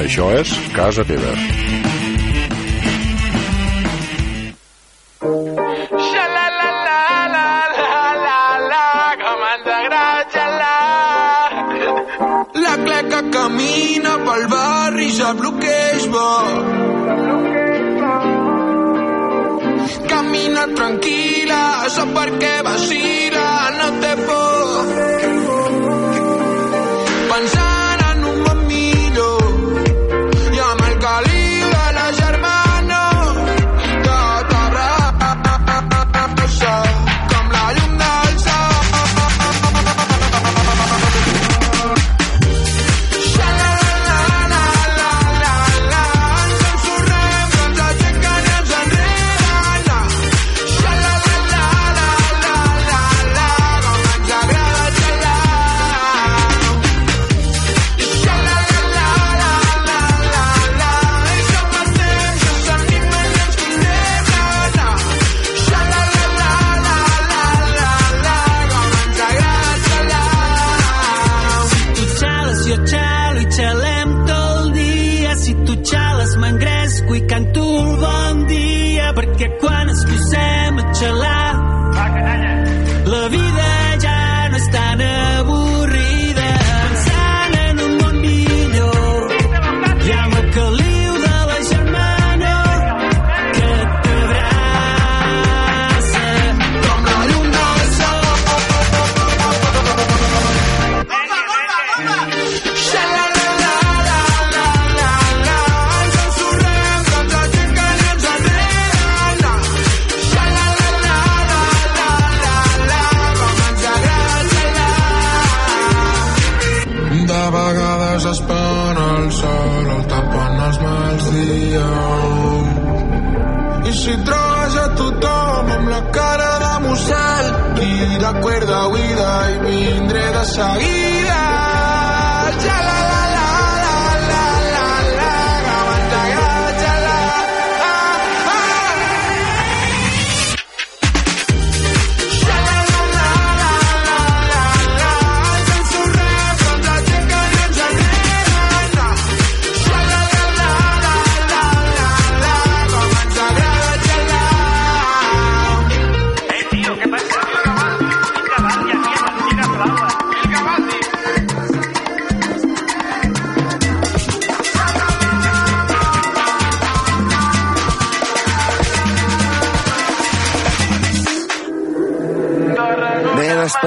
Speaker 22: Això és Casa Teva.
Speaker 23: La cleca camina pel barri i sap el que és bo. Camina tranquil·la, sap per què vacila,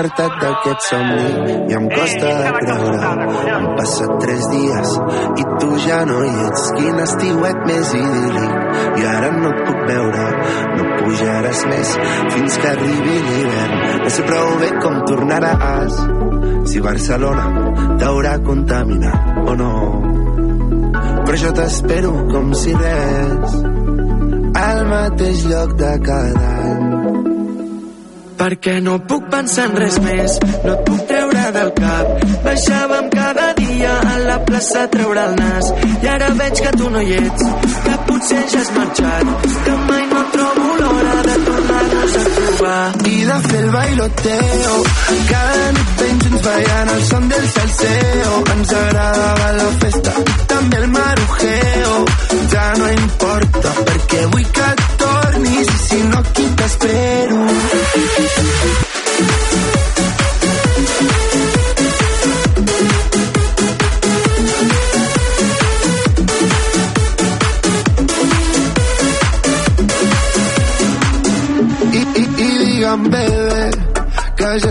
Speaker 24: despertat d'aquest somni i em costa de creure. Han passat tres dies i tu ja no hi ets. Quin estiuet més idíl·lic. I ara no et puc veure, no pujaràs més fins que arribi l'hivern. No sé prou bé com tornaràs, si Barcelona t'haurà contaminat o no. Però jo t'espero com si res, al mateix lloc de cada any
Speaker 16: perquè no puc pensar en res més, no et puc treure del cap. Baixàvem cada dia a la plaça a treure el nas i ara veig que tu no hi ets, que potser ja has marxat, que mai no trobo l'hora de tornar-nos a trobar.
Speaker 24: I de fer el bailoteo Cada nit ben junts ballant el son del salseo Ens agradava la festa també el marujeo Ja no importa perquè vull que tornis i si no aquí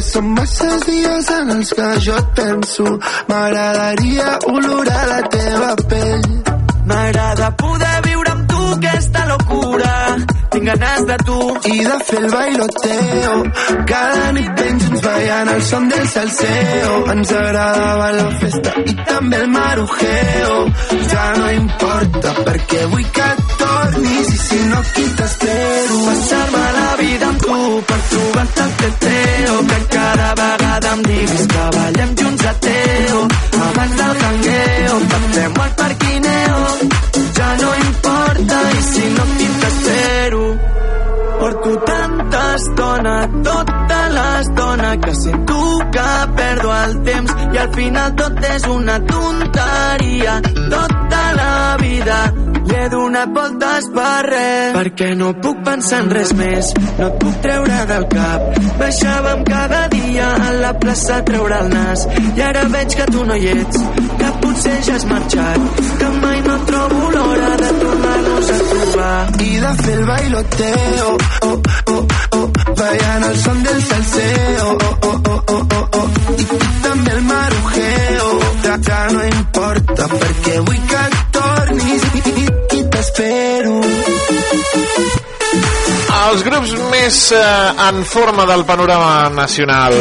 Speaker 24: són masses dies en els que jo et penso. M'agradaria olorar la teva pell.
Speaker 16: M'agrada poder viure amb tu aquesta locura. Tinc ganes de tu.
Speaker 24: I de fer el bailoteo Cada nit ben junts ballant el son del salseo Ens agradava la festa i també el marujeo Ja no importa perquè vull que tornis i si no aquí t'espero.
Speaker 16: Passar-me la vida amb tu per trobar-te el teteo que cada vegada em diguis que ballem junts a teo. Abans del jangueo passem al parquineo tanta estona tota l'estona que sento que perdo el temps i al final tot és una tonteria. Tota la vida li he donat voltes per res perquè no puc pensar en res més. No et puc treure del cap. Baixàvem cada dia a la plaça a treure el nas i ara veig que tu no hi ets que potser ja has marxat que mai no trobo l'hora de tornar-nos a trobar.
Speaker 24: I de fer el bailoteo oh, oh, Ballant el son del salseo oh, oh, oh, oh, oh, I també el marujeo ja, ja no importa perquè vull que tornis i, i, t'espero
Speaker 4: Els grups més eh, en forma del panorama nacional.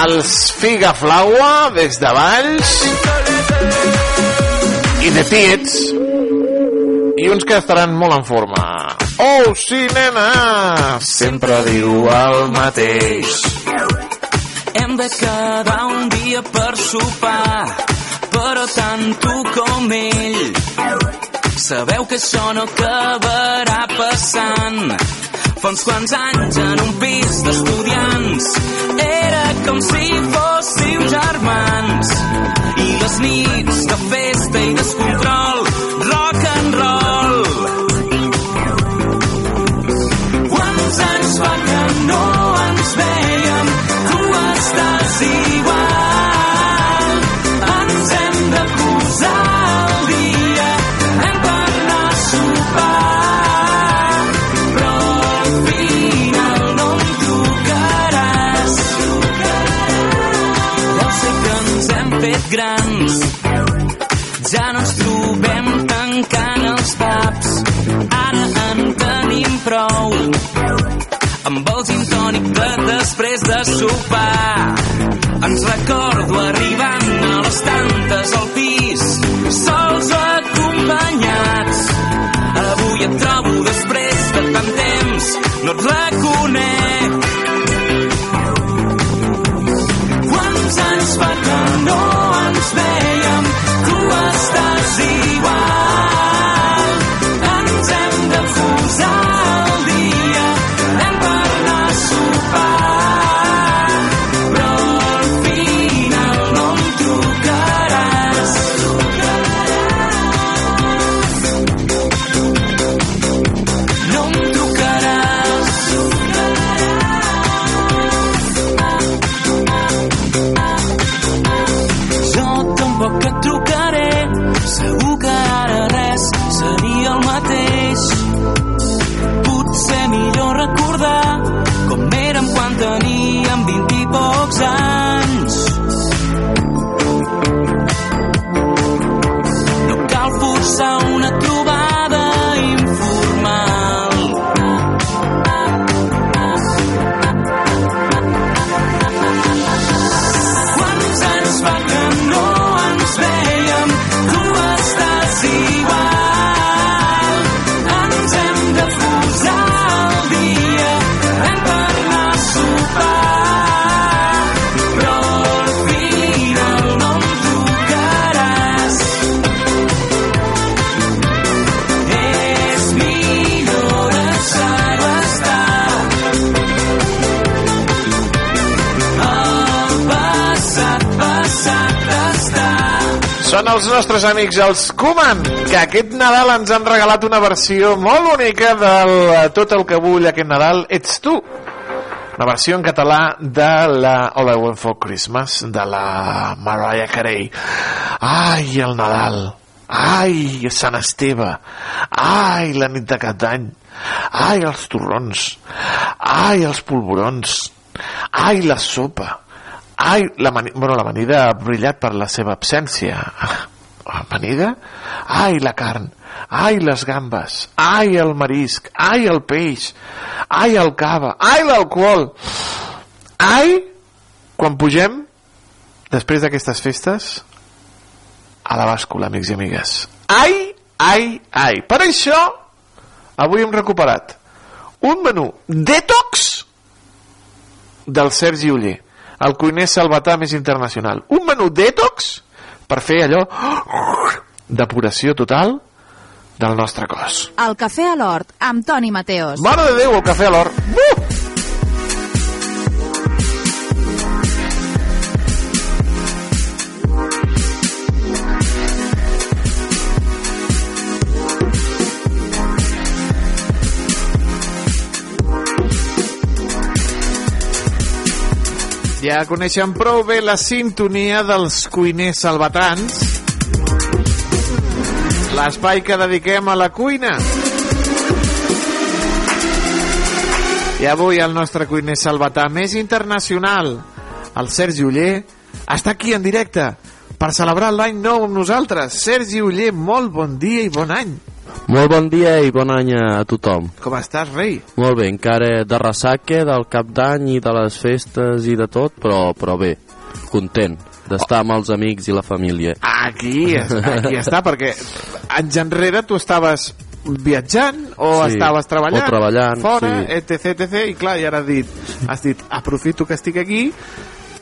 Speaker 4: Els Figa Flaua, des de Valls. I de Tiets. I uns que estaran molt en forma. Oh, sí, nena! Sempre diu el mateix.
Speaker 14: Hem de quedar un dia per sopar, però tant tu com ell. Sabeu que això no acabarà passant. Fa uns quants anys en un pis d'estudiants era com si fóssim germans. I les nits de festa i descontrol, amb el gin tònic de després de sopar. Ens recordo arribant a les tantes al pis, sols acompanyats. Avui et trobo després de tant temps, no et reconec. Quants anys fa que no
Speaker 4: Els nostres amics, els Kuman, que aquest Nadal ens han regalat una versió molt bonica del eh, Tot el que vull aquest Nadal ets tu. Una versió en català de la All I Want for Christmas, de la Mariah Carey. Ai, el Nadal. Ai, Sant Esteve. Ai, la nit de cap d'any. Ai, els torrons. Ai, els polvorons. Ai, la sopa. Ai, l'amani- bueno, l'amanida ha brillat per la seva absència. Amanida? Ai, la carn. Ai, les gambes. Ai, el marisc. Ai, el peix. Ai, el cava. Ai, l'alcohol. Ai, quan pugem, després d'aquestes festes, a la bàscula, amics i amigues. Ai, ai, ai. Per això, avui hem recuperat un menú detox del Sergi Uller, el cuiner salvatà més internacional. Un menú detox per fer allò depuració total del nostre cos.
Speaker 9: El cafè a l'hort, amb Toni Mateos.
Speaker 4: Mare de Déu, el cafè a l'hort. Uh! Ja coneixen prou bé la sintonia dels cuiners salvatans. L'espai que dediquem a la cuina. I avui el nostre cuiner salvatà més internacional, el Sergi Uller, està aquí en directe per celebrar l'any nou amb nosaltres. Sergi Uller, molt bon dia i bon any.
Speaker 25: Molt bon dia i bon any a tothom.
Speaker 4: Com estàs, rei?
Speaker 25: Molt bé, encara de ressaca del cap d'any i de les festes i de tot, però, però bé, content d'estar amb els amics i la família.
Speaker 4: Aquí, aquí està, perquè anys enrere tu estaves viatjant o
Speaker 25: Sí,
Speaker 4: estaves treballant,
Speaker 25: o treballant,
Speaker 4: fora,
Speaker 25: sí.
Speaker 4: etc, etc, i clar, i ara has dit, has dit, aprofito que estic aquí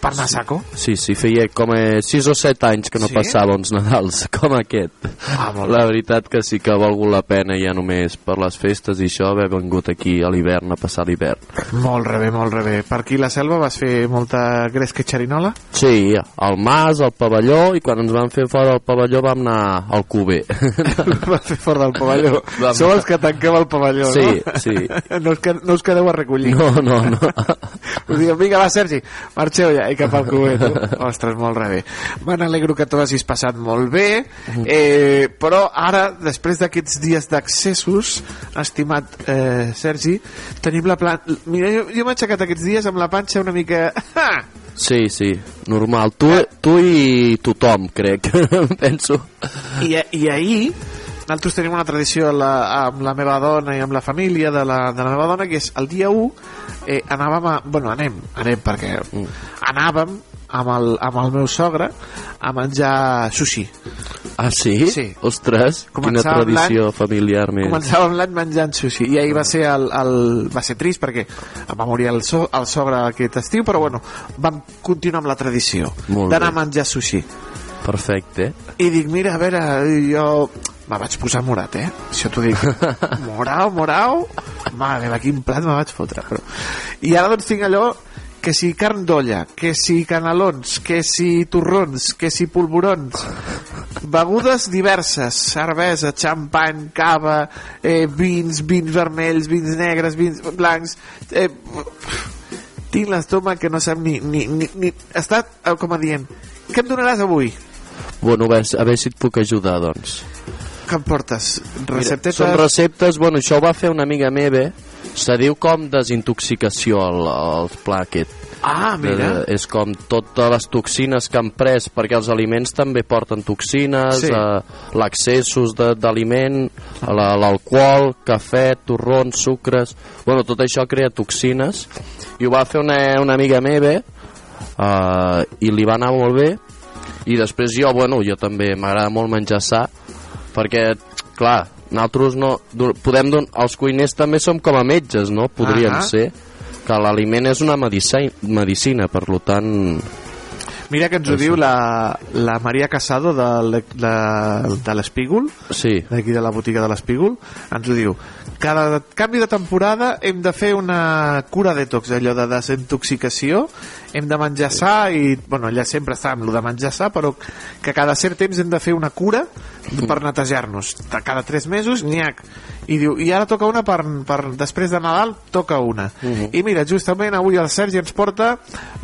Speaker 4: per anar a saco.
Speaker 25: Sí, sí, feia com 6 o 7 anys que no
Speaker 4: Sí?
Speaker 25: passava uns Nadals com aquest.
Speaker 4: Ah, molt
Speaker 25: la veritat que sí que ha valgut la pena ja només per les festes i això haver vengut aquí a l'hivern a passar l'hivern.
Speaker 4: Molt rebé, molt rebé. Per aquí la selva vas fer molta gresca i xerinola?
Speaker 25: Sí, al mas, al pavelló, i quan ens van fer fora del pavelló vam anar al Cuber.
Speaker 4: vas fer fora del pavelló.
Speaker 25: Vam-
Speaker 4: Sou els que tanqueu el pavelló,
Speaker 25: Sí,
Speaker 4: no?
Speaker 25: sí.
Speaker 4: no, us, qued- no us quedeu a recollir.
Speaker 25: No, no, no.
Speaker 4: Us diuen, vinga, va, Sergi, marxeu ja, i cap al Cuber. tu. Ostres, molt rebé. Me n'alegro que t'ho hagis passat molt bé, eh, però ara, després d'aquests dies d'accessos, estimat eh, Sergi, tenim la plan... Mira, jo, jo m'he aixecat aquests dies amb la panxa una mica...
Speaker 25: Sí, sí, normal. Tu, tu i tothom, crec, penso.
Speaker 4: I, I ahir nosaltres tenim una tradició la, amb la meva dona i amb la família de la, de la meva dona que és el dia 1 eh, anàvem a... Bueno, anem, anem perquè anàvem amb el, amb el meu sogre a menjar sushi.
Speaker 25: Ah, sí?
Speaker 4: Sí.
Speaker 25: Ostres, quina tradició familiar més.
Speaker 4: Començàvem l'any menjant sushi i ahir va ser, el, el, va ser trist perquè va morir el, so, el sogre aquest estiu, però bueno, vam continuar amb la tradició d'anar a menjar sushi.
Speaker 25: Perfecte.
Speaker 4: I dic, mira, a veure, jo... Me vaig posar morat, eh? Això t'ho dic. Morau, morau... Mare meva, quin plat me vaig fotre. Però... I ara doncs tinc allò que si carn d'olla, que si canelons, que si torrons, que si polvorons, begudes diverses, cervesa, xampany, cava, eh, vins, vins vermells, vins negres, vins blancs... Eh, tinc l'estómac que no sap ni... ni, ni, ni està eh, com a dient, què em donaràs avui?
Speaker 25: Bueno, a veure, a veure si et puc ajudar, doncs.
Speaker 4: Què em portes? Receptetes?
Speaker 25: Són receptes, bueno, això ho va fer una amiga meva, se diu com desintoxicació el, el pla aquest.
Speaker 4: Ah, mira.
Speaker 25: Eh, és com totes les toxines que han pres, perquè els aliments també porten toxines,
Speaker 4: Sí.
Speaker 25: eh, l'accessos de- d'aliment, la- l'alcohol, cafè, torrons, sucres... Bueno, tot això crea toxines. I ho va fer una, una amiga meva, eh, i li va anar molt bé, i després jo, bueno, jo també m'agrada molt menjar sa, perquè, clar, nosaltres no, podem don, els cuiners també som com a metges, no? Podríem
Speaker 4: Ahà.
Speaker 25: ser que l'aliment és una medicina, medicina, per lo tant...
Speaker 4: Mira que ens ho diu la, la Maria Casado de, de, de l'Espígol,
Speaker 25: sí.
Speaker 4: d'aquí de la botiga de l'Espígol, ens ho diu. Cada canvi de temporada hem de fer una cura detox, allò de desintoxicació, hem de menjar sa i, bueno, allà sempre està amb lo de menjar sa, però que cada cert temps hem de fer una cura per netejar-nos. De Cada tres mesos, nyac. I diu, i ara toca una per, per després de Nadal, toca una. I mira, justament avui el Sergi ens porta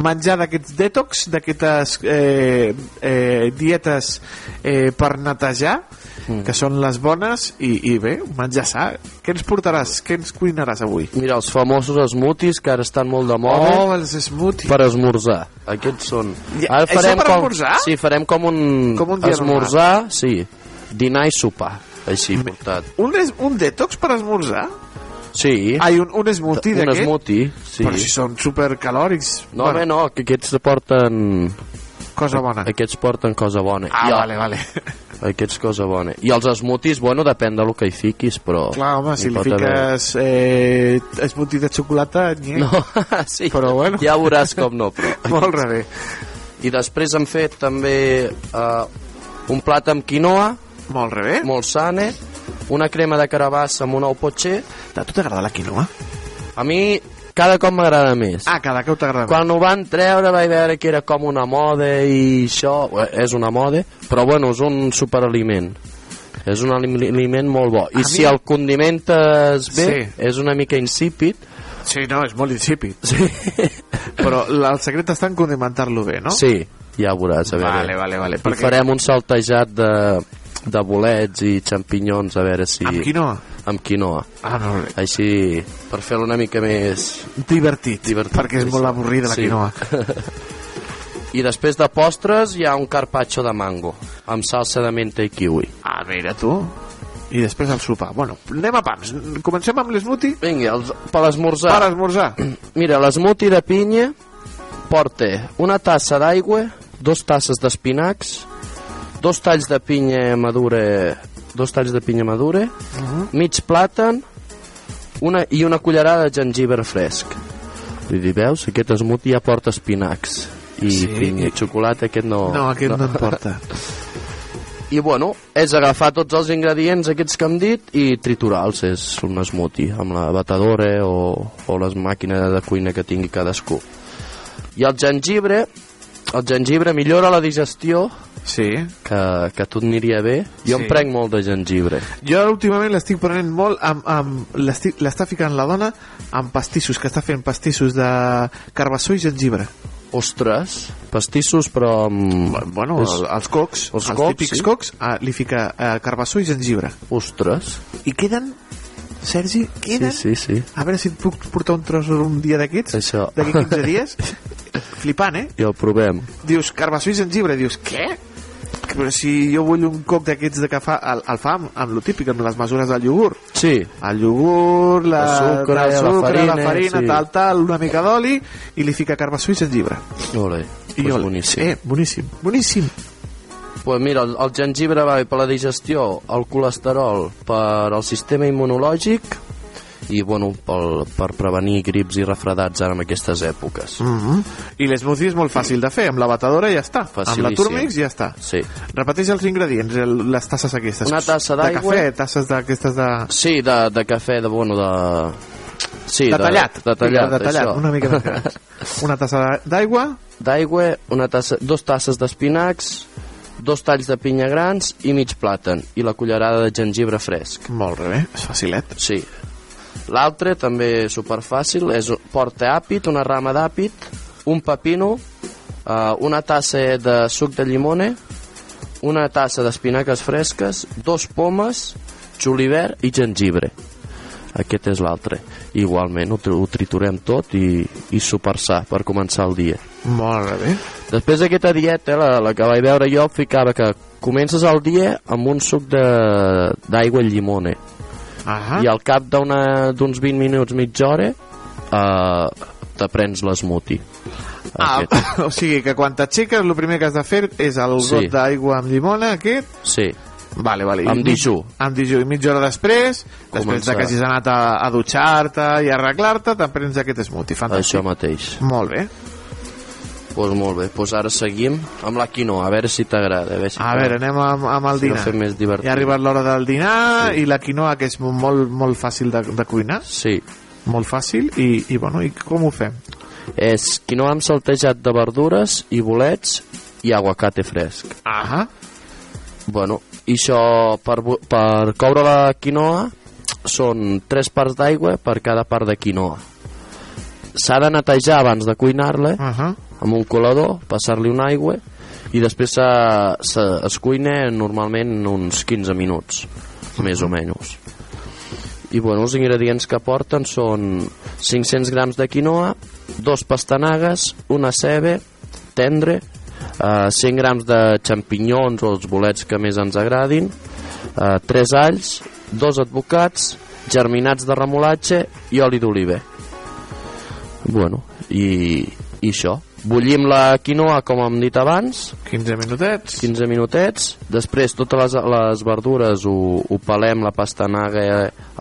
Speaker 4: menjar d'aquests detox, d'aquestes eh, eh, dietes eh, per netejar, que són les bones i, i bé, menjar sa. Què ens portaràs? Què ens cuinaràs avui?
Speaker 25: Mira, els famosos smoothies que ara estan molt de moda.
Speaker 4: Oh, els smoothies.
Speaker 25: Per esmorzar. Aquests són.
Speaker 4: I- això per
Speaker 25: com,
Speaker 4: esmorzar?
Speaker 25: Sí, farem com un,
Speaker 4: Com un
Speaker 25: esmorzar, sí. Dinar i sopar. Així, portat.
Speaker 4: Un, des, un detox per esmorzar?
Speaker 25: Sí.
Speaker 4: Ai, un, un smoothie
Speaker 25: Un
Speaker 4: d'aquest?
Speaker 25: smoothie, sí.
Speaker 4: Però si són supercalòrics.
Speaker 25: No, bueno. bé, no, que aquests porten...
Speaker 4: Cosa bona.
Speaker 25: Aquests porten cosa bona.
Speaker 4: Ah,
Speaker 25: I el-
Speaker 4: vale, vale.
Speaker 25: Aquests cosa bona. I els smoothies, bueno, depèn del que hi fiquis, però...
Speaker 4: Clar, home, si li
Speaker 25: pot haver.
Speaker 4: fiques eh, smoothie de xocolata, nye.
Speaker 25: No, sí,
Speaker 4: però bueno.
Speaker 25: ja veuràs com no, però...
Speaker 4: Molt rebé.
Speaker 25: I després hem fet també uh, un plat amb quinoa.
Speaker 4: Molt rebé.
Speaker 25: Molt sane. Una crema de carabassa amb un ou potxer.
Speaker 4: A tu t'agrada la quinoa?
Speaker 25: A mi cada cop m'agrada més.
Speaker 4: Ah, cada cop t'agrada
Speaker 25: Quan ho van treure vaig veure que era com una moda i això, és una moda, però bueno, és un superaliment. És un ali- aliment molt bo. I
Speaker 4: A
Speaker 25: si
Speaker 4: mi-
Speaker 25: el condimentes bé,
Speaker 4: Sí.
Speaker 25: és una mica insípid.
Speaker 4: Sí, no, és molt insípid.
Speaker 25: Sí.
Speaker 4: Però el secret està en condimentar-lo bé, no?
Speaker 25: Sí, ja ho veuràs. A veure.
Speaker 4: Vale, vale, vale.
Speaker 25: I
Speaker 4: Perquè-
Speaker 25: farem un saltejat de, de bolets i xampinyons, a veure si...
Speaker 4: Amb quinoa?
Speaker 25: Amb quinoa.
Speaker 4: Ah, no, bé.
Speaker 25: Així, per fer-lo una mica més...
Speaker 4: Divertit,
Speaker 25: Divertit
Speaker 4: perquè és molt avorrida la quinoa.
Speaker 25: I després de postres hi ha un carpaccio de mango, amb salsa de menta i kiwi.
Speaker 4: Ah, mira tu. I després el sopar. Bueno, anem a pams. Comencem amb l'esmoothie?
Speaker 25: Vinga, els, per esmorzar.
Speaker 4: Per esmorzar.
Speaker 25: Mira, l'esmoothie de pinya porta una tassa d'aigua, dos tasses d'espinacs, dos talls de pinya madura, dos talls de pinya madura,
Speaker 4: Mhm.
Speaker 25: mig plàtan una, i una cullerada de gengibre fresc. Vull dir, veus? Aquest smoothie ja porta espinacs i
Speaker 4: Sí.
Speaker 25: pinya. Xocolata, aquest no...
Speaker 4: No, aquest no, en porta.
Speaker 25: I bueno, és agafar tots els ingredients aquests que hem dit i triturar-los, és un smoothie, amb la batedora o, o les màquines de cuina que tingui cadascú. I el gengibre, el gengibre millora la digestió,
Speaker 4: sí.
Speaker 25: que, que a tu et aniria bé. Jo
Speaker 4: Sí.
Speaker 25: em prenc molt de gengibre.
Speaker 4: Jo últimament l'estic prenent molt amb, amb l'està ficant la dona amb pastissos, que està fent pastissos de carbassó i gengibre.
Speaker 25: Ostres, pastissos però amb...
Speaker 4: Bueno,
Speaker 25: és-
Speaker 4: el, els cocs,
Speaker 25: els,
Speaker 4: els,
Speaker 25: cocs,
Speaker 4: típics
Speaker 25: sí?
Speaker 4: cocs, ah, li fica eh, carbassó i gengibre.
Speaker 25: Ostres.
Speaker 4: I queden, Sergi, queden...
Speaker 25: Sí, sí, sí.
Speaker 4: A veure si et puc portar un tros un dia d'aquests, d'aquí 15 dies. Flipant, eh?
Speaker 25: I el provem.
Speaker 4: Dius, carbassó i gengibre. Dius, què? Però si jo vull un coc d'aquests de que fa, el, el fa amb, amb lo típic, amb les mesures del iogurt.
Speaker 25: Sí.
Speaker 4: El iogurt, la,
Speaker 25: El sucre,
Speaker 4: el
Speaker 25: la
Speaker 4: sucre,
Speaker 25: farina,
Speaker 4: la farina,
Speaker 25: sí.
Speaker 4: tal, tal, una mica d'oli, i li fica carbassó i gengibre.
Speaker 25: Ole,
Speaker 4: I
Speaker 25: pues
Speaker 4: oli.
Speaker 25: boníssim.
Speaker 4: Eh, boníssim, boníssim.
Speaker 25: Pues mira, el, el gengibre va bé per la digestió, el colesterol per al sistema immunològic i bueno, pel, per prevenir grips i refredats ara en aquestes èpoques.
Speaker 4: Mm -hmm. I l'esmoothie és molt fàcil de fer, amb la batedora ja està. Amb la
Speaker 25: Facilíssim.
Speaker 4: Turmix ja està.
Speaker 25: Sí.
Speaker 4: Repeteix els ingredients, el, les tasses aquestes.
Speaker 25: Una tassa
Speaker 4: De
Speaker 25: d'aigua.
Speaker 4: cafè, tasses d'aquestes de...
Speaker 25: Sí, de, de cafè, de bueno, de... Sí,
Speaker 4: de tallat.
Speaker 25: De, tallat,
Speaker 4: de tallat,
Speaker 25: això.
Speaker 4: una mica més. Una tassa d'aigua.
Speaker 25: D'aigua, una tassa, dos tasses d'espinacs, dos talls de pinya grans i mig plàtan i la cullerada de gengibre fresc.
Speaker 4: Molt bé, és facilet.
Speaker 25: Sí. L'altre, també superfàcil, és porta àpid, una rama d'àpid, un pepino, eh, una tassa de suc de llimona, una tassa d'espinaques fresques, dos pomes, julivert i gengibre. Aquest és l'altre. Igualment, ho, ho triturem tot i, i supersar per començar el dia.
Speaker 4: Molt bé.
Speaker 25: Després d'aquesta dieta, la, la que vaig veure jo, ficava que comences el dia amb un suc de- d'aigua i llimona.
Speaker 4: Ah
Speaker 25: I al cap d'uns 20 minuts, mitja hora, eh, te prens l'esmoothie.
Speaker 4: Ah, o sigui que quan t'aixeques el primer que has de fer és el
Speaker 25: Sí.
Speaker 4: got d'aigua amb llimona aquest
Speaker 25: Sí.
Speaker 4: Vale, vale.
Speaker 25: Amb dijú.
Speaker 4: Amb dijú. I mitja hora després, després
Speaker 25: Començar.
Speaker 4: de que hagis anat a, a dutxar-te i arreglar-te, te'n prens aquest smoothie. Fantàstic.
Speaker 25: Això mateix.
Speaker 4: Molt bé.
Speaker 25: Pues molt bé, pues ara seguim amb la quinoa, a veure si t'agrada. A veure, si
Speaker 4: A veure, anem amb, amb el
Speaker 25: si
Speaker 4: dinar.
Speaker 25: fem més divertit.
Speaker 4: Ja ha arribat l'hora del dinar sí. i la quinoa, que és molt, molt fàcil de, de cuinar.
Speaker 25: Sí.
Speaker 4: Molt fàcil. I, i, bueno, i com ho fem?
Speaker 25: És quinoa amb saltejat de verdures i bolets i aguacate fresc.
Speaker 4: Ah
Speaker 25: Bueno, i això per, per coure la quinoa són 3 parts d'aigua per cada part de quinoa. S'ha de netejar abans de cuinar-la
Speaker 4: uh -huh.
Speaker 25: Amb un colador, passar-li una aigua i després se, se, es cuina normalment uns 15 minuts, més o menys. I bueno, els ingredients que porten són 500 grams de quinoa, dos pastanagues, una ceba, tendre, eh, 100 grams de xampinyons o els bolets que més ens agradin, eh, 3 alls, dos advocats, germinats de remolatge i oli d'oliver. Bueno, i, i això. Bullim la quinoa, com hem dit abans.
Speaker 4: 15 minutets.
Speaker 25: 15 minutets. Després, totes les, les verdures ho, ho pelem, la pastanaga,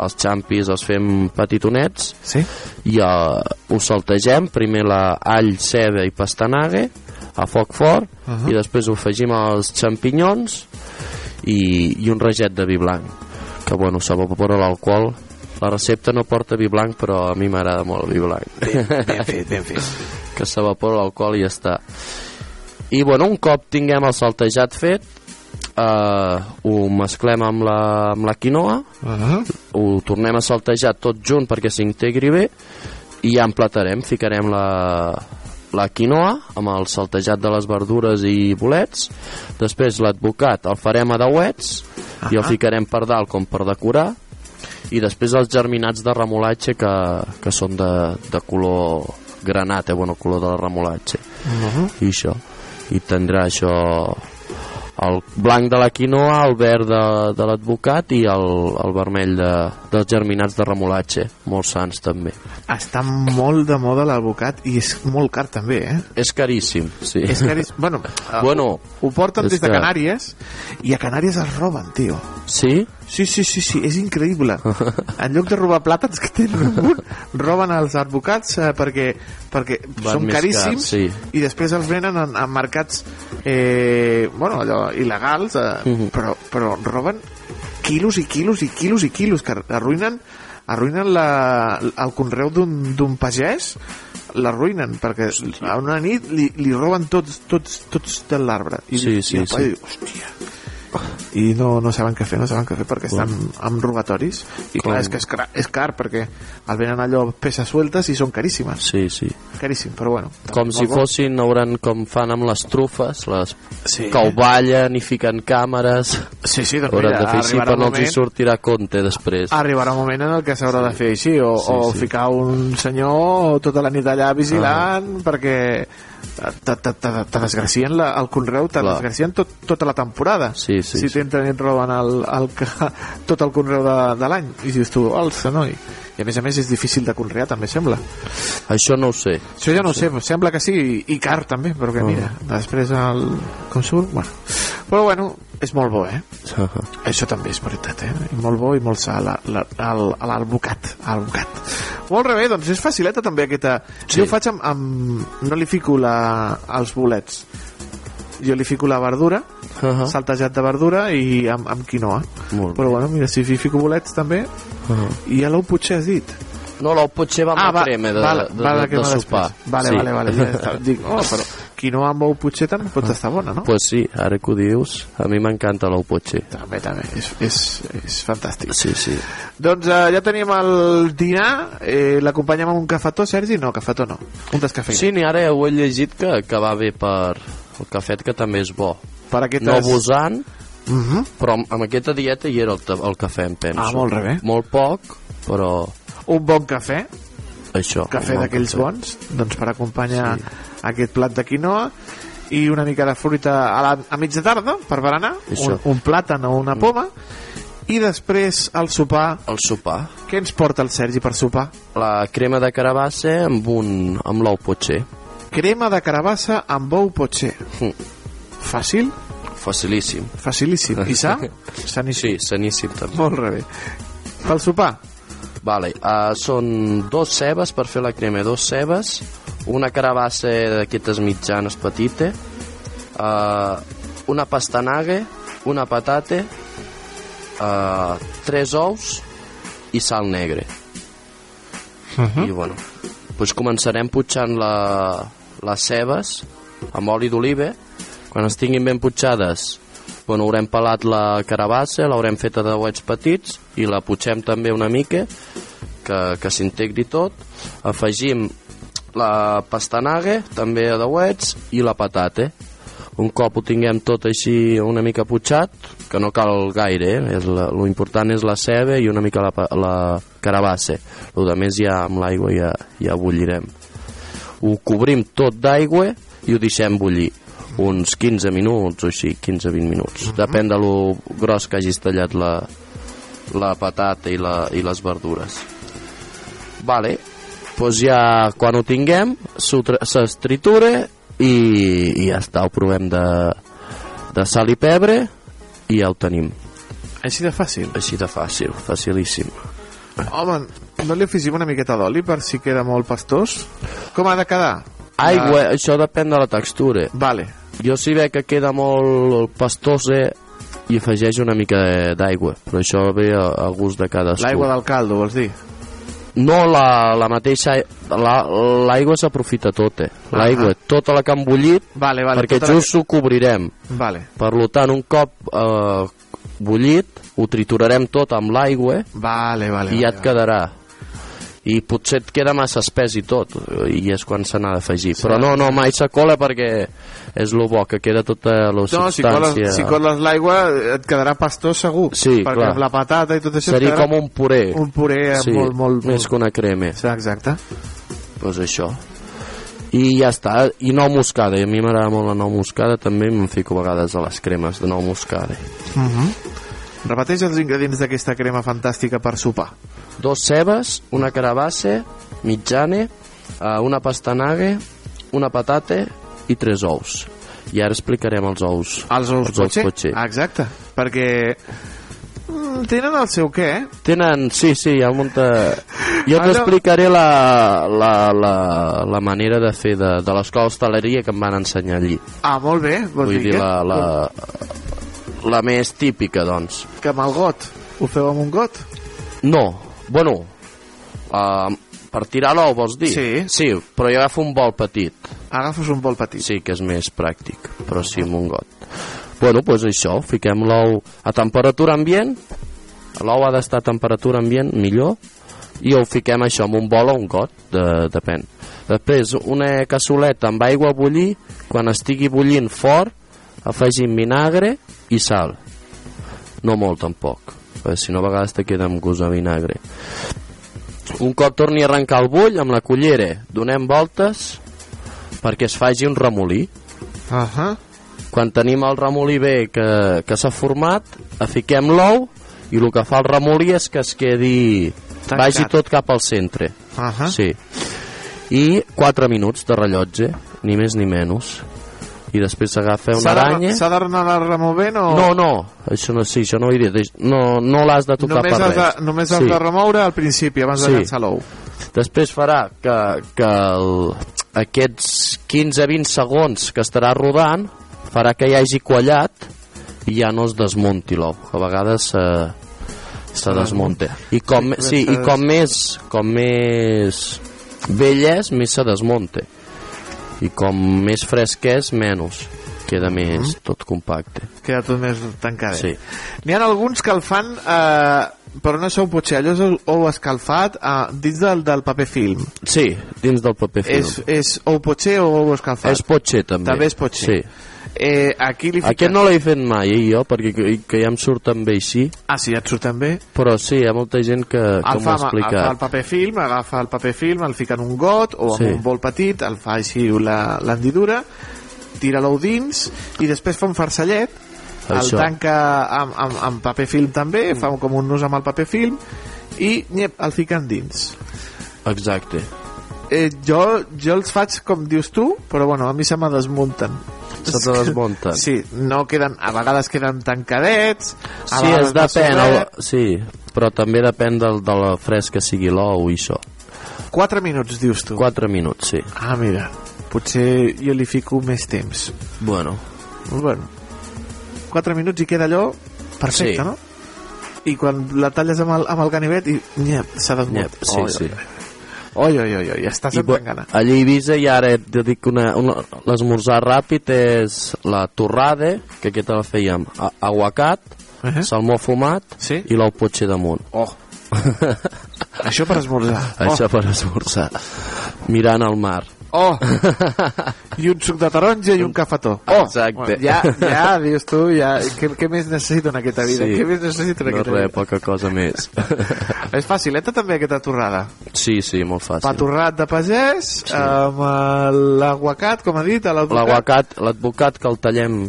Speaker 25: els xampis, els fem petitonets.
Speaker 4: Sí.
Speaker 25: I uh, ho saltegem. Primer la all, ceba i pastanaga a foc fort.
Speaker 4: Uh -huh.
Speaker 25: I després ho afegim als xampinyons i, i un raget de vi blanc. Que, bueno, s'evapora l'alcohol. La recepta no porta vi blanc, però a mi m'agrada molt el vi blanc.
Speaker 4: Ben, ben fet, ben fet.
Speaker 25: que s'evapora l'alcohol i ja està. I bueno, un cop tinguem el saltejat fet, eh, ho mesclem amb la, amb la quinoa,
Speaker 4: Uh -huh.
Speaker 25: ho tornem a saltejar tot junt perquè s'integri bé i ja emplatarem, ficarem la, la quinoa amb el saltejat de les verdures i bolets després l'advocat el farem a dauets i el ficarem per dalt com per decorar i després els germinats de remolatge que, que són de, de color granat, eh, bueno, color de remolatge
Speaker 4: Uh -huh.
Speaker 25: i això i tindrà això el blanc de la quinoa, el verd de, de l'advocat i el, el vermell de, dels germinats de remolatge molt sants també
Speaker 4: Està molt de moda l'advocat i és molt car també, eh?
Speaker 25: és caríssim sí.
Speaker 4: És caríssim. Bueno,
Speaker 25: bueno
Speaker 4: ho, ho porten des de
Speaker 25: que-
Speaker 4: Canàries i a Canàries es roben, tio.
Speaker 25: sí?
Speaker 4: Sí, sí, sí, sí, és increïble. En lloc de robar plàtans que tenen un munt, roben els advocats eh, perquè, perquè
Speaker 25: Van
Speaker 4: són caríssims
Speaker 25: cars, sí.
Speaker 4: i després els venen en, en mercats eh, bueno, allò, il·legals, eh,
Speaker 25: Mhm.
Speaker 4: però, però roben quilos i quilos i quilos i quilos que arruïnen arruïnen la, el conreu d'un pagès l'arruïnen perquè a una nit li, li roben tots, tots, tots de l'arbre i,
Speaker 25: Sí,
Speaker 4: i
Speaker 25: sí,
Speaker 4: el pare
Speaker 25: sí.
Speaker 4: diu, hòstia i no, no saben què fer, no saben què fer perquè estan amb robatoris. I clar, és que és car, és car perquè el venen allò peces sueltes i són caríssimes.
Speaker 25: Sí, sí.
Speaker 4: Caríssim, però bueno
Speaker 25: com si
Speaker 4: bo.
Speaker 25: fossin, hauran com fan amb les trufes les
Speaker 4: Sí.
Speaker 25: que ho ballen i fiquen càmeres.
Speaker 4: Sí, sí, doncs
Speaker 25: hauran
Speaker 4: mira,
Speaker 25: de fer així però no els hi
Speaker 4: moment-
Speaker 25: sortirà compte després.
Speaker 4: Arribarà un moment en el que s'haurà de fer així o,
Speaker 25: Sí,
Speaker 4: o
Speaker 25: sí.
Speaker 4: ficar un senyor tota la nit allà vigilant perquè te, te, te, te desgracien la, el conreu te
Speaker 25: Clar.
Speaker 4: desgracien tot, tota la temporada
Speaker 25: Sí, sí,
Speaker 4: si t'entren i et roben el, el, ca- tot el conreu de, de l'any i dius tu, alça, noi i a més a més és difícil de conrear també sembla
Speaker 25: això no ho sé
Speaker 4: això ja no ho sé, sembla que sí i, car també, però que
Speaker 25: Ah.
Speaker 4: mira després el... com surt? Bueno. però bueno, és molt bo eh? això també és veritat eh? I molt bo i molt sa la- la- el- l'alvocat alvocat. molt bé, doncs és facileta també aquesta
Speaker 25: Sí.
Speaker 4: jo ho faig amb, amb... no li fico la... els bolets jo li fico la verdura
Speaker 25: Uh -huh.
Speaker 4: saltejat de verdura i amb, amb quinoa
Speaker 25: Molt
Speaker 4: però bueno, mira, si hi fico bolets també
Speaker 25: Uh -huh.
Speaker 4: i a l'ou potser has dit
Speaker 25: no, l'ou potser va amb
Speaker 4: ah,
Speaker 25: la crema de,
Speaker 4: vale,
Speaker 25: de,
Speaker 4: vale,
Speaker 25: de,
Speaker 4: crema
Speaker 25: de sopar
Speaker 4: després. Vale,
Speaker 25: sí.
Speaker 4: vale, vale. Ja està. Dic, oh, però quinoa amb ou potser també pot estar bona, no?
Speaker 25: pues sí, ara que ho dius a mi m'encanta l'ou potser
Speaker 4: També, també. És, és, és fantàstic.
Speaker 25: sí, sí
Speaker 4: Doncs eh, ja tenim el dinar. Eh, L'acompanyem amb un cafetó, Sergi? No, cafetó no. Un descafeïnat.
Speaker 25: Sí, ni ara ho he llegit que, que va bé per el cafet, que també és bo.
Speaker 4: Per aquestes...
Speaker 25: No abusant,
Speaker 4: Uh -huh.
Speaker 25: però amb, amb aquesta dieta hi era el, el cafè, em penso.
Speaker 4: Ah, molt bé.
Speaker 25: Molt poc, però
Speaker 4: Un bon cafè,
Speaker 25: això.
Speaker 4: cafè
Speaker 25: bon
Speaker 4: d'aquells bons, doncs per acompanyar aquest plat de quinoa i una mica de fruita a, la, a mitja tarda per berenar,
Speaker 25: Això.
Speaker 4: un, un plàtan o una poma i després el sopar
Speaker 25: El sopar.
Speaker 4: què ens porta el Sergi per sopar?
Speaker 25: La crema de carabassa amb, un, amb l'ou potser.
Speaker 4: crema de carabassa amb ou potser
Speaker 25: Mm.
Speaker 4: fàcil?
Speaker 25: Facilíssim.
Speaker 4: facilíssim i sa? saníssim
Speaker 25: Sí, saníssim també.
Speaker 4: molt bé pel sopar?
Speaker 25: Vale, uh, són dos cebes per fer la crema, dos cebes, una carabassa d'aquestes mitjanes petita, uh, una pastanaga, una patata, uh, tres ous i sal negre.
Speaker 4: Uh
Speaker 25: I bueno, doncs començarem putxant la, les cebes amb oli d'oliva. Quan estiguin ben putxades, bueno, haurem pelat la carabassa, l'haurem feta de uets petits i la putxem també una mica, que, que s'integri tot. Afegim la pastanaga, també de uets, i la patata. Un cop ho tinguem tot així una mica putxat, que no cal gaire, eh? és la, lo important és la ceba i una mica la, la carabassa. El de més ja amb l'aigua ja, ja bullirem. Ho cobrim tot d'aigua i ho deixem bullir uns 15 minuts o així, 15-20 minuts. Depèn de lo gros que hagis tallat la, la patata i, la, i les verdures. Vale, doncs ja quan ho tinguem s'ho tra- se's tritura i, i ja està, ho provem de, de sal i pebre i ja ho tenim.
Speaker 4: Així de fàcil?
Speaker 25: Així de fàcil, facilíssim.
Speaker 4: Home, no li afegim una miqueta d'oli per si queda molt pastós? Com ha de quedar?
Speaker 25: Aigua, això depèn de la textura.
Speaker 4: Vale.
Speaker 25: Jo si veig que queda molt pastosa i afegeix una mica d'aigua, però això ve a, a gust de cadascú.
Speaker 4: L'aigua del caldo, vols dir?
Speaker 25: No, la, la mateixa... la- L'aigua s'aprofita tota. L'aigua, tota la que han bullit,
Speaker 4: Vale, vale,
Speaker 25: perquè
Speaker 4: tota la
Speaker 25: just ho cobrirem.
Speaker 4: Vale.
Speaker 25: Per lo tant, un cop eh, bullit, ho triturarem tot amb l'aigua
Speaker 4: Vale, vale.
Speaker 25: i ja
Speaker 4: vale,
Speaker 25: et quedarà. I potser et queda massa espès i tot, i és quan se n'ha d'afegir. Però no, no, mai se cola perquè és lo bo, que queda tota la
Speaker 4: No, si
Speaker 25: substància.
Speaker 4: coles, si coles l'aigua et quedarà pastós segur.
Speaker 25: Sí,
Speaker 4: perquè
Speaker 25: clar.
Speaker 4: la patata i tot això
Speaker 25: Seria com un puré.
Speaker 4: Un puré
Speaker 25: sí,
Speaker 4: molt, molt,
Speaker 25: Més que una crema.
Speaker 4: Sí, exacte.
Speaker 25: Doncs això. I ja està. I nou moscada. I a mi m'agrada molt la nou moscada. També me'n fico a vegades a les cremes de nou moscada.
Speaker 4: Uh -huh. Repeteix els ingredients d'aquesta crema fantàstica per sopar.
Speaker 25: Dos cebes, una carabassa, mitjana, eh, una pastanaga, una patata i tres ous. I ara explicarem els ous.
Speaker 4: Els ous,
Speaker 25: els ous
Speaker 4: potser?
Speaker 25: potser.
Speaker 4: Ah, exacte. Perquè mm, tenen el seu què, eh?
Speaker 25: Tenen, sí, sí, hi ha molta... Jo
Speaker 4: Allò-
Speaker 25: t'explicaré la, la, la, la manera de fer de, de l'escola d'hostaleria que em van ensenyar allí.
Speaker 4: Ah, molt bé. Vols
Speaker 25: Vull dir,
Speaker 4: què?
Speaker 25: la, la, la més típica, doncs.
Speaker 4: Que amb el got. Ho feu amb un got?
Speaker 25: No, bueno, uh, per tirar l'ou vols dir?
Speaker 4: Sí.
Speaker 25: Sí, però jo agafo un bol petit.
Speaker 4: Agafes un bol petit.
Speaker 25: Sí, que és més pràctic, però sí amb un got. Bueno, doncs això, fiquem l'ou a temperatura ambient, l'ou ha d'estar a temperatura ambient, millor, i ho fiquem això amb un bol o un got, de, depèn. Després, una cassoleta amb aigua a bullir, quan estigui bullint fort, afegim vinagre i sal. No molt, tampoc, perquè si no a vegades te queda amb gust a vinagre. Un cop torni a arrencar el bull, amb la cullera donem voltes perquè es faci un remolí.
Speaker 4: Uh -huh.
Speaker 25: Quan tenim el remolí bé que, que s'ha format, afiquem l'ou i el que fa el remolí és que es quedi...
Speaker 4: Tancat.
Speaker 25: vagi tot cap al centre.
Speaker 4: Uh -huh.
Speaker 25: Sí. I 4 minuts de rellotge, ni més ni menys. I després s'agafa una
Speaker 4: de-
Speaker 25: aranya...
Speaker 4: S'ha d'anar removent o...
Speaker 25: No, no, això no, sí, això no ho diré. Deix- No, no l'has de tocar
Speaker 4: Només
Speaker 25: per res.
Speaker 4: de, només has de remoure al principi, abans de
Speaker 25: Sí.
Speaker 4: llançar l'ou.
Speaker 25: Després farà que, que el, aquests 15-20 segons que estarà rodant farà que hi hagi quallat i ja no es desmunti l'ou. A vegades eh, se desmunta. I com,
Speaker 4: Sí,
Speaker 25: sí, i
Speaker 4: de-
Speaker 25: com més, com més vell és, més se desmunta. I com més fresc és, menys. Queda més tot compacte.
Speaker 4: Queda tot més tancat.
Speaker 25: Sí.
Speaker 4: N'hi ha alguns que el fan, eh, però no sou potser, allò ou escalfat eh, dins del, del paper film.
Speaker 25: Sí, dins del paper film.
Speaker 4: És, és ou potser o ou escalfat?
Speaker 25: És potser, també.
Speaker 4: També és potser.
Speaker 25: Sí.
Speaker 4: Eh, aquí li fiques...
Speaker 25: Aquest no l'he fet mai, eh, jo, perquè que, que ja em surten bé així.
Speaker 4: Ah, sí, ja et surten bé?
Speaker 25: Però sí, hi ha molta gent que, que m'ho ha
Speaker 4: el fa el
Speaker 25: explicat.
Speaker 4: paper film, agafa el paper film, el fica en un got o en
Speaker 25: Sí.
Speaker 4: un bol petit, el fa així la- l'hendidura, tira l'ou dins i després fa un farcellet, el
Speaker 25: Això.
Speaker 4: tanca amb, amb, amb paper film també, fa com un nus amb el paper film i nyep, el fica dins.
Speaker 25: Exacte.
Speaker 4: Eh, jo, jo els faig com dius tu, però bueno, a mi se me desmunten.
Speaker 25: Se te desmunten.
Speaker 4: Sí, no queden, a vegades queden tancadets, a
Speaker 25: Sí, es depèn, el, sí, però també depèn del, de la fresc que sigui l'ou i això.
Speaker 4: 4 minuts, dius tu.
Speaker 25: 4 minuts, sí.
Speaker 4: Ah, mira, potser jo li fico més temps.
Speaker 25: Bueno,
Speaker 4: Bueno, 4 minuts i queda allò perfecte,
Speaker 25: Sí.
Speaker 4: no? I quan la talles amb el, amb el ganivet i nyep, s'ha desmuntat.
Speaker 25: Nyep, sí, sí.
Speaker 4: Oi, oi, oi, oi, estàs
Speaker 25: I,
Speaker 4: amb gana.
Speaker 25: allà a Eivissa i ara et dic una, una l'esmorzar ràpid és la torrada que aquesta la fèiem a, aguacat
Speaker 4: Uh -huh.
Speaker 25: salmó fumat
Speaker 4: Sí?
Speaker 25: i l'ou potxer damunt
Speaker 4: Oh. Això per esmorzar.
Speaker 25: això per esmorzar mirant el mar
Speaker 4: Oh! I un suc de taronja i un cafetó. Oh!
Speaker 25: Exacte.
Speaker 4: Ja, ja, dius tu, ja, què, què més necessito en aquesta vida?
Speaker 25: Sí.
Speaker 4: Què més necessito en
Speaker 25: no
Speaker 4: aquesta
Speaker 25: res,
Speaker 4: vida?
Speaker 25: poca cosa més
Speaker 4: És facileta també aquesta torrada.
Speaker 25: sí, sí, molt fàcil
Speaker 4: Patorrat de pagès, sí. amb eh, l'aguacat, com ha dit, a l'advocat.
Speaker 25: l'aguacat, l'advocat que el tallem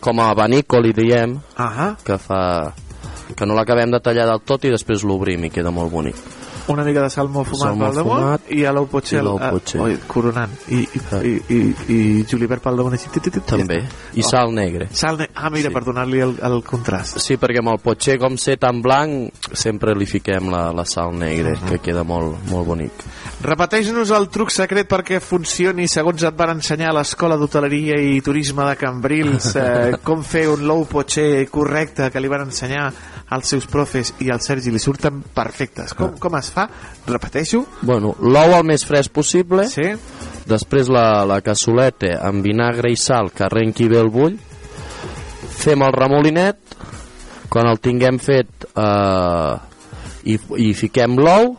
Speaker 25: com a abanico li diem
Speaker 4: Ahà.
Speaker 25: que fa que no l'acabem de tallar del tot i després l'obrim i queda molt bonic
Speaker 4: Una mica de salmó fumat
Speaker 25: Salmó
Speaker 4: pel damunt
Speaker 25: fumat
Speaker 4: i a l'ou
Speaker 25: l'ou
Speaker 4: eh,
Speaker 25: potxer.
Speaker 4: oi, coronant. I, i, i, i, i julivert pel damunt així. tit, tit, tit,
Speaker 25: també i
Speaker 4: Oh.
Speaker 25: sal negre
Speaker 4: Sal ne ah, mira,
Speaker 25: Sí.
Speaker 4: per donar-li el, el contrast.
Speaker 25: Sí, perquè amb el potxer, com ser tan blanc, sempre li fiquem la, la sal negra,
Speaker 4: Mhm.
Speaker 25: que queda molt, molt bonic.
Speaker 4: Repeteix-nos el truc secret perquè funcioni segons et van ensenyar a l'Escola d'Hoteleria i Turisme de Cambrils eh, com fer un low potxer correcte que li van ensenyar als seus profes i al Sergi li surten perfectes. Com, com es fa? Repeteixo.
Speaker 25: Bueno, l'ou el més fresc possible,
Speaker 4: sí.
Speaker 25: després la, la cassoleta amb vinagre i sal que arrenqui bé el bull, fem el remolinet, quan el tinguem fet eh, i, i fiquem l'ou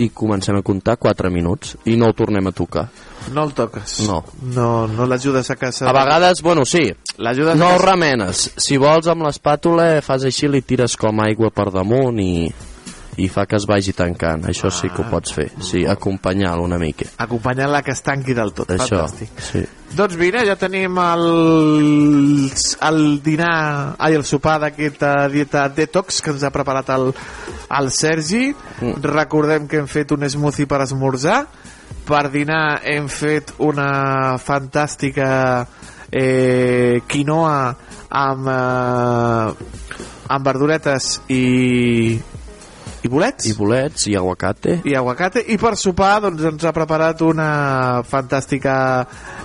Speaker 25: i comencem a comptar 4 minuts i no el tornem a tocar.
Speaker 4: No el toques.
Speaker 25: No.
Speaker 4: No, no l'ajudes a casa.
Speaker 25: A vegades, bueno, sí,
Speaker 4: L'ajudes
Speaker 25: no el remenes. Si vols amb l'espàtula fas així, li tires com aigua per damunt i, i fa que es vagi tancant. Això sí que ho pots fer. Sí, acompanyar-lo una mica.
Speaker 4: Acompanyant-la que es tanqui del tot.
Speaker 25: Això,
Speaker 4: Fantàstic.
Speaker 25: sí.
Speaker 4: Doncs mira, ja tenim el, el dinar, ai, el sopar d'aquesta dieta detox que ens ha preparat el, el Sergi.
Speaker 25: Mm.
Speaker 4: Recordem que hem fet un smoothie per esmorzar. Per dinar hem fet una fantàstica eh, quinoa amb, eh, amb verduretes i, i bolets.
Speaker 25: I bolets i aguacate.
Speaker 4: i aguacate i per sopar doncs, ens ha preparat una fantàstica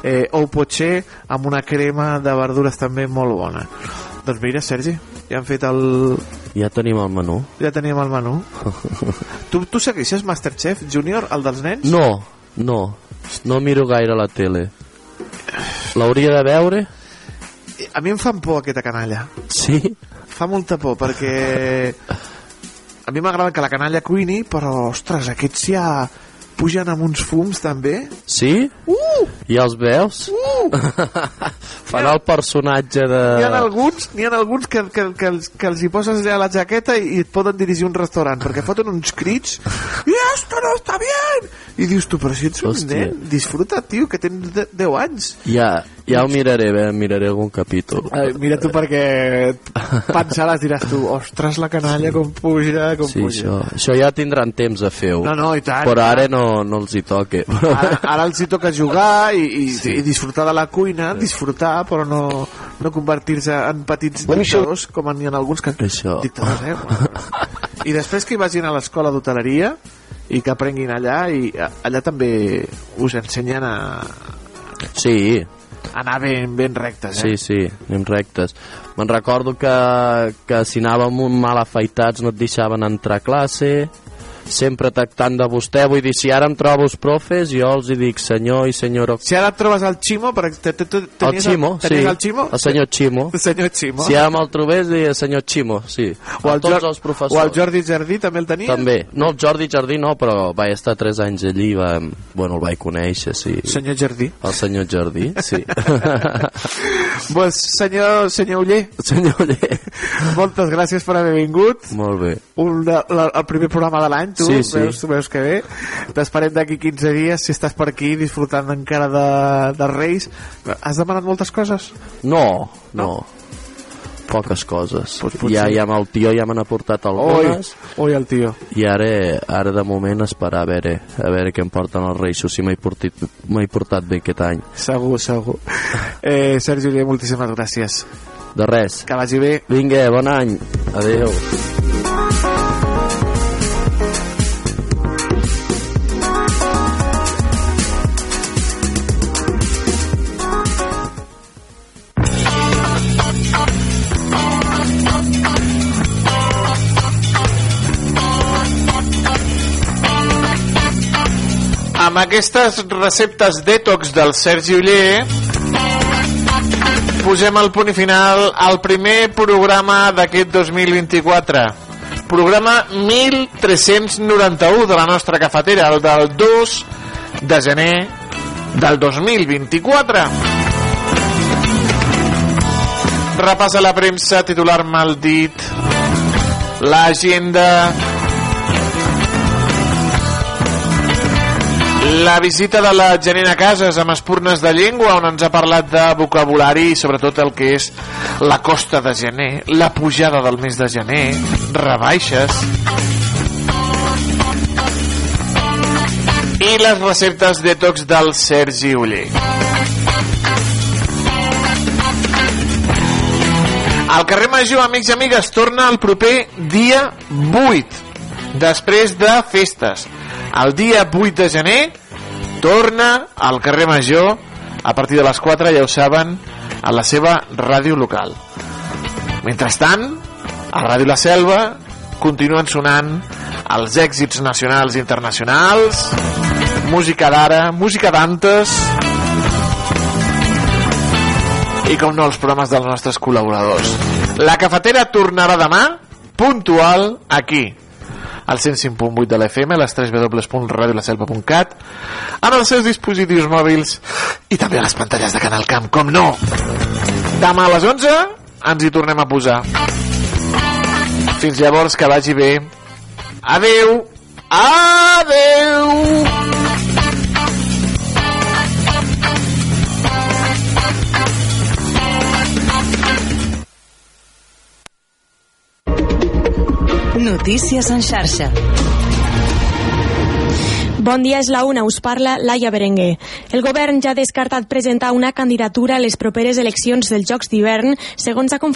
Speaker 4: eh, ou potxer amb una crema de verdures també molt bona doncs mira Sergi, ja hem fet el
Speaker 25: Ja tenim el menú.
Speaker 4: ja teníem el menú tu, tu segueixes Masterchef Junior, el dels nens?
Speaker 25: No, no. No miro gaire la tele. L'hauria de veure?
Speaker 4: a mi em fan por aquesta canalla
Speaker 25: Sí?
Speaker 4: fa molta por perquè a mi m'agrada que la canalla cuini però ostres, aquests ja pugen amb uns fums també
Speaker 25: Sí?
Speaker 4: uh!
Speaker 25: Ja els veus?
Speaker 4: Uh!
Speaker 25: Fan el personatge de...
Speaker 4: N'hi ha alguns, n'hi ha alguns que, que, que, els, que els hi poses allà la jaqueta i, i et poden dirigir un restaurant perquè foten uns crits i esto no està bien i dius tu, però si ets un
Speaker 25: Hòstia.
Speaker 4: nen disfruta, tio, que tens de- 10 anys
Speaker 25: Ja, ja ho miraré, bé, miraré algun capítol.
Speaker 4: Ai, mira tu perquè pensaràs, diràs tu ostres la canalla com puja com
Speaker 25: Sí,
Speaker 4: puja
Speaker 25: això, això ja tindran temps de fer-ho.
Speaker 4: No, no, i tant,
Speaker 25: Però ara no, no els hi toque.
Speaker 4: ara, ara els hi toca jugar i, i, sí. i disfrutar de la cuina, disfrutar, però no, no convertir-se en petits dictadors, com n'hi ha alguns que...
Speaker 25: Això.
Speaker 4: Dictadors, eh? I després que hi vagin a l'escola d'hoteleria i que aprenguin allà, i a- allà també us ensenyen a
Speaker 25: Sí,
Speaker 4: anar ben, ben rectes, eh?
Speaker 25: sí, sí, anem rectes. Me'n recordo que, que si anàvem mal afaitats no et deixaven entrar a classe, sempre tractant de vostè, vull dir, si ara em trobo els profes, jo els hi dic senyor i senyora...
Speaker 4: Si ara et trobes el Ximo, per, te, te, te,
Speaker 25: El
Speaker 4: tenies
Speaker 25: Ximo,
Speaker 4: tenies
Speaker 25: sí.
Speaker 4: el Ximo?
Speaker 25: El senyor Ximo.
Speaker 4: El senyor Ximo.
Speaker 25: Si ara me'l trobés, diria senyor Ximo, sí.
Speaker 4: o, el
Speaker 25: tots els professors.
Speaker 4: o el Jordi Jardí també el tenia?
Speaker 25: També. No, el Jordi Jardí no, però vaig estar 3 anys allí, va, bueno, el vaig conèixer, sí.
Speaker 4: Senyor Jardí.
Speaker 25: El senyor Jardí, sí.
Speaker 4: pues, senyor, senyor Uller,
Speaker 25: senyor Uller.
Speaker 4: moltes gràcies per haver vingut.
Speaker 25: Molt bé.
Speaker 4: Un de, la, el primer programa de l'any, tu,
Speaker 25: Sí, sí.
Speaker 4: Veus, veus que bé. T'esperem d'aquí 15 dies, si estàs per aquí disfrutant encara de, de Reis. Has demanat moltes coses?
Speaker 25: No, no. Poques coses.
Speaker 4: Pues potser-
Speaker 25: ja, ja amb el tio ja m'han aportat algunes
Speaker 4: Oi, oi, el tio.
Speaker 25: i ara, ara de moment esperar a veure, a veure què em porten els Reis, si m'he portat, portat bé aquest any.
Speaker 4: Segur, segur. Eh, Sergi moltíssimes gràcies.
Speaker 25: De res.
Speaker 4: Que vagi bé.
Speaker 25: Vinga, bon any. Adéu.
Speaker 4: Amb aquestes receptes detox del Sergi Uller posem el punt final al primer programa d'aquest 2024 programa 1391 de la nostra cafetera el del 2 de gener del 2024 repassa la premsa titular mal dit. L'agenda La visita de la Janina Casas amb espurnes de llengua on ens ha parlat de vocabulari i sobretot el que és la costa de gener, la pujada del mes de gener, rebaixes i les receptes detox del Sergi Uller. El carrer Major, amics i amigues, torna el proper dia 8, després de festes. El dia 8 de gener torna al carrer Major a partir de les 4, ja ho saben, a la seva ràdio local. Mentrestant, a Ràdio La Selva continuen sonant els èxits nacionals i internacionals, música d'ara, música d'antes, i com no els programes dels nostres col·laboradors. La cafetera tornarà demà puntual aquí al 105.8 de l'FM, a les 3 www.radiolaselva.cat, en els seus dispositius mòbils i també a les pantalles de Canal Camp, com no! Demà a les 11 ens hi tornem a posar. Fins llavors, que vagi bé. Adeu! Adeu!
Speaker 26: Notícies en xarxa.
Speaker 27: Bon dia, és la una, us parla Laia Berenguer. El govern ja ha descartat presentar una candidatura a les properes eleccions dels Jocs d'hivern, segons ha confirmat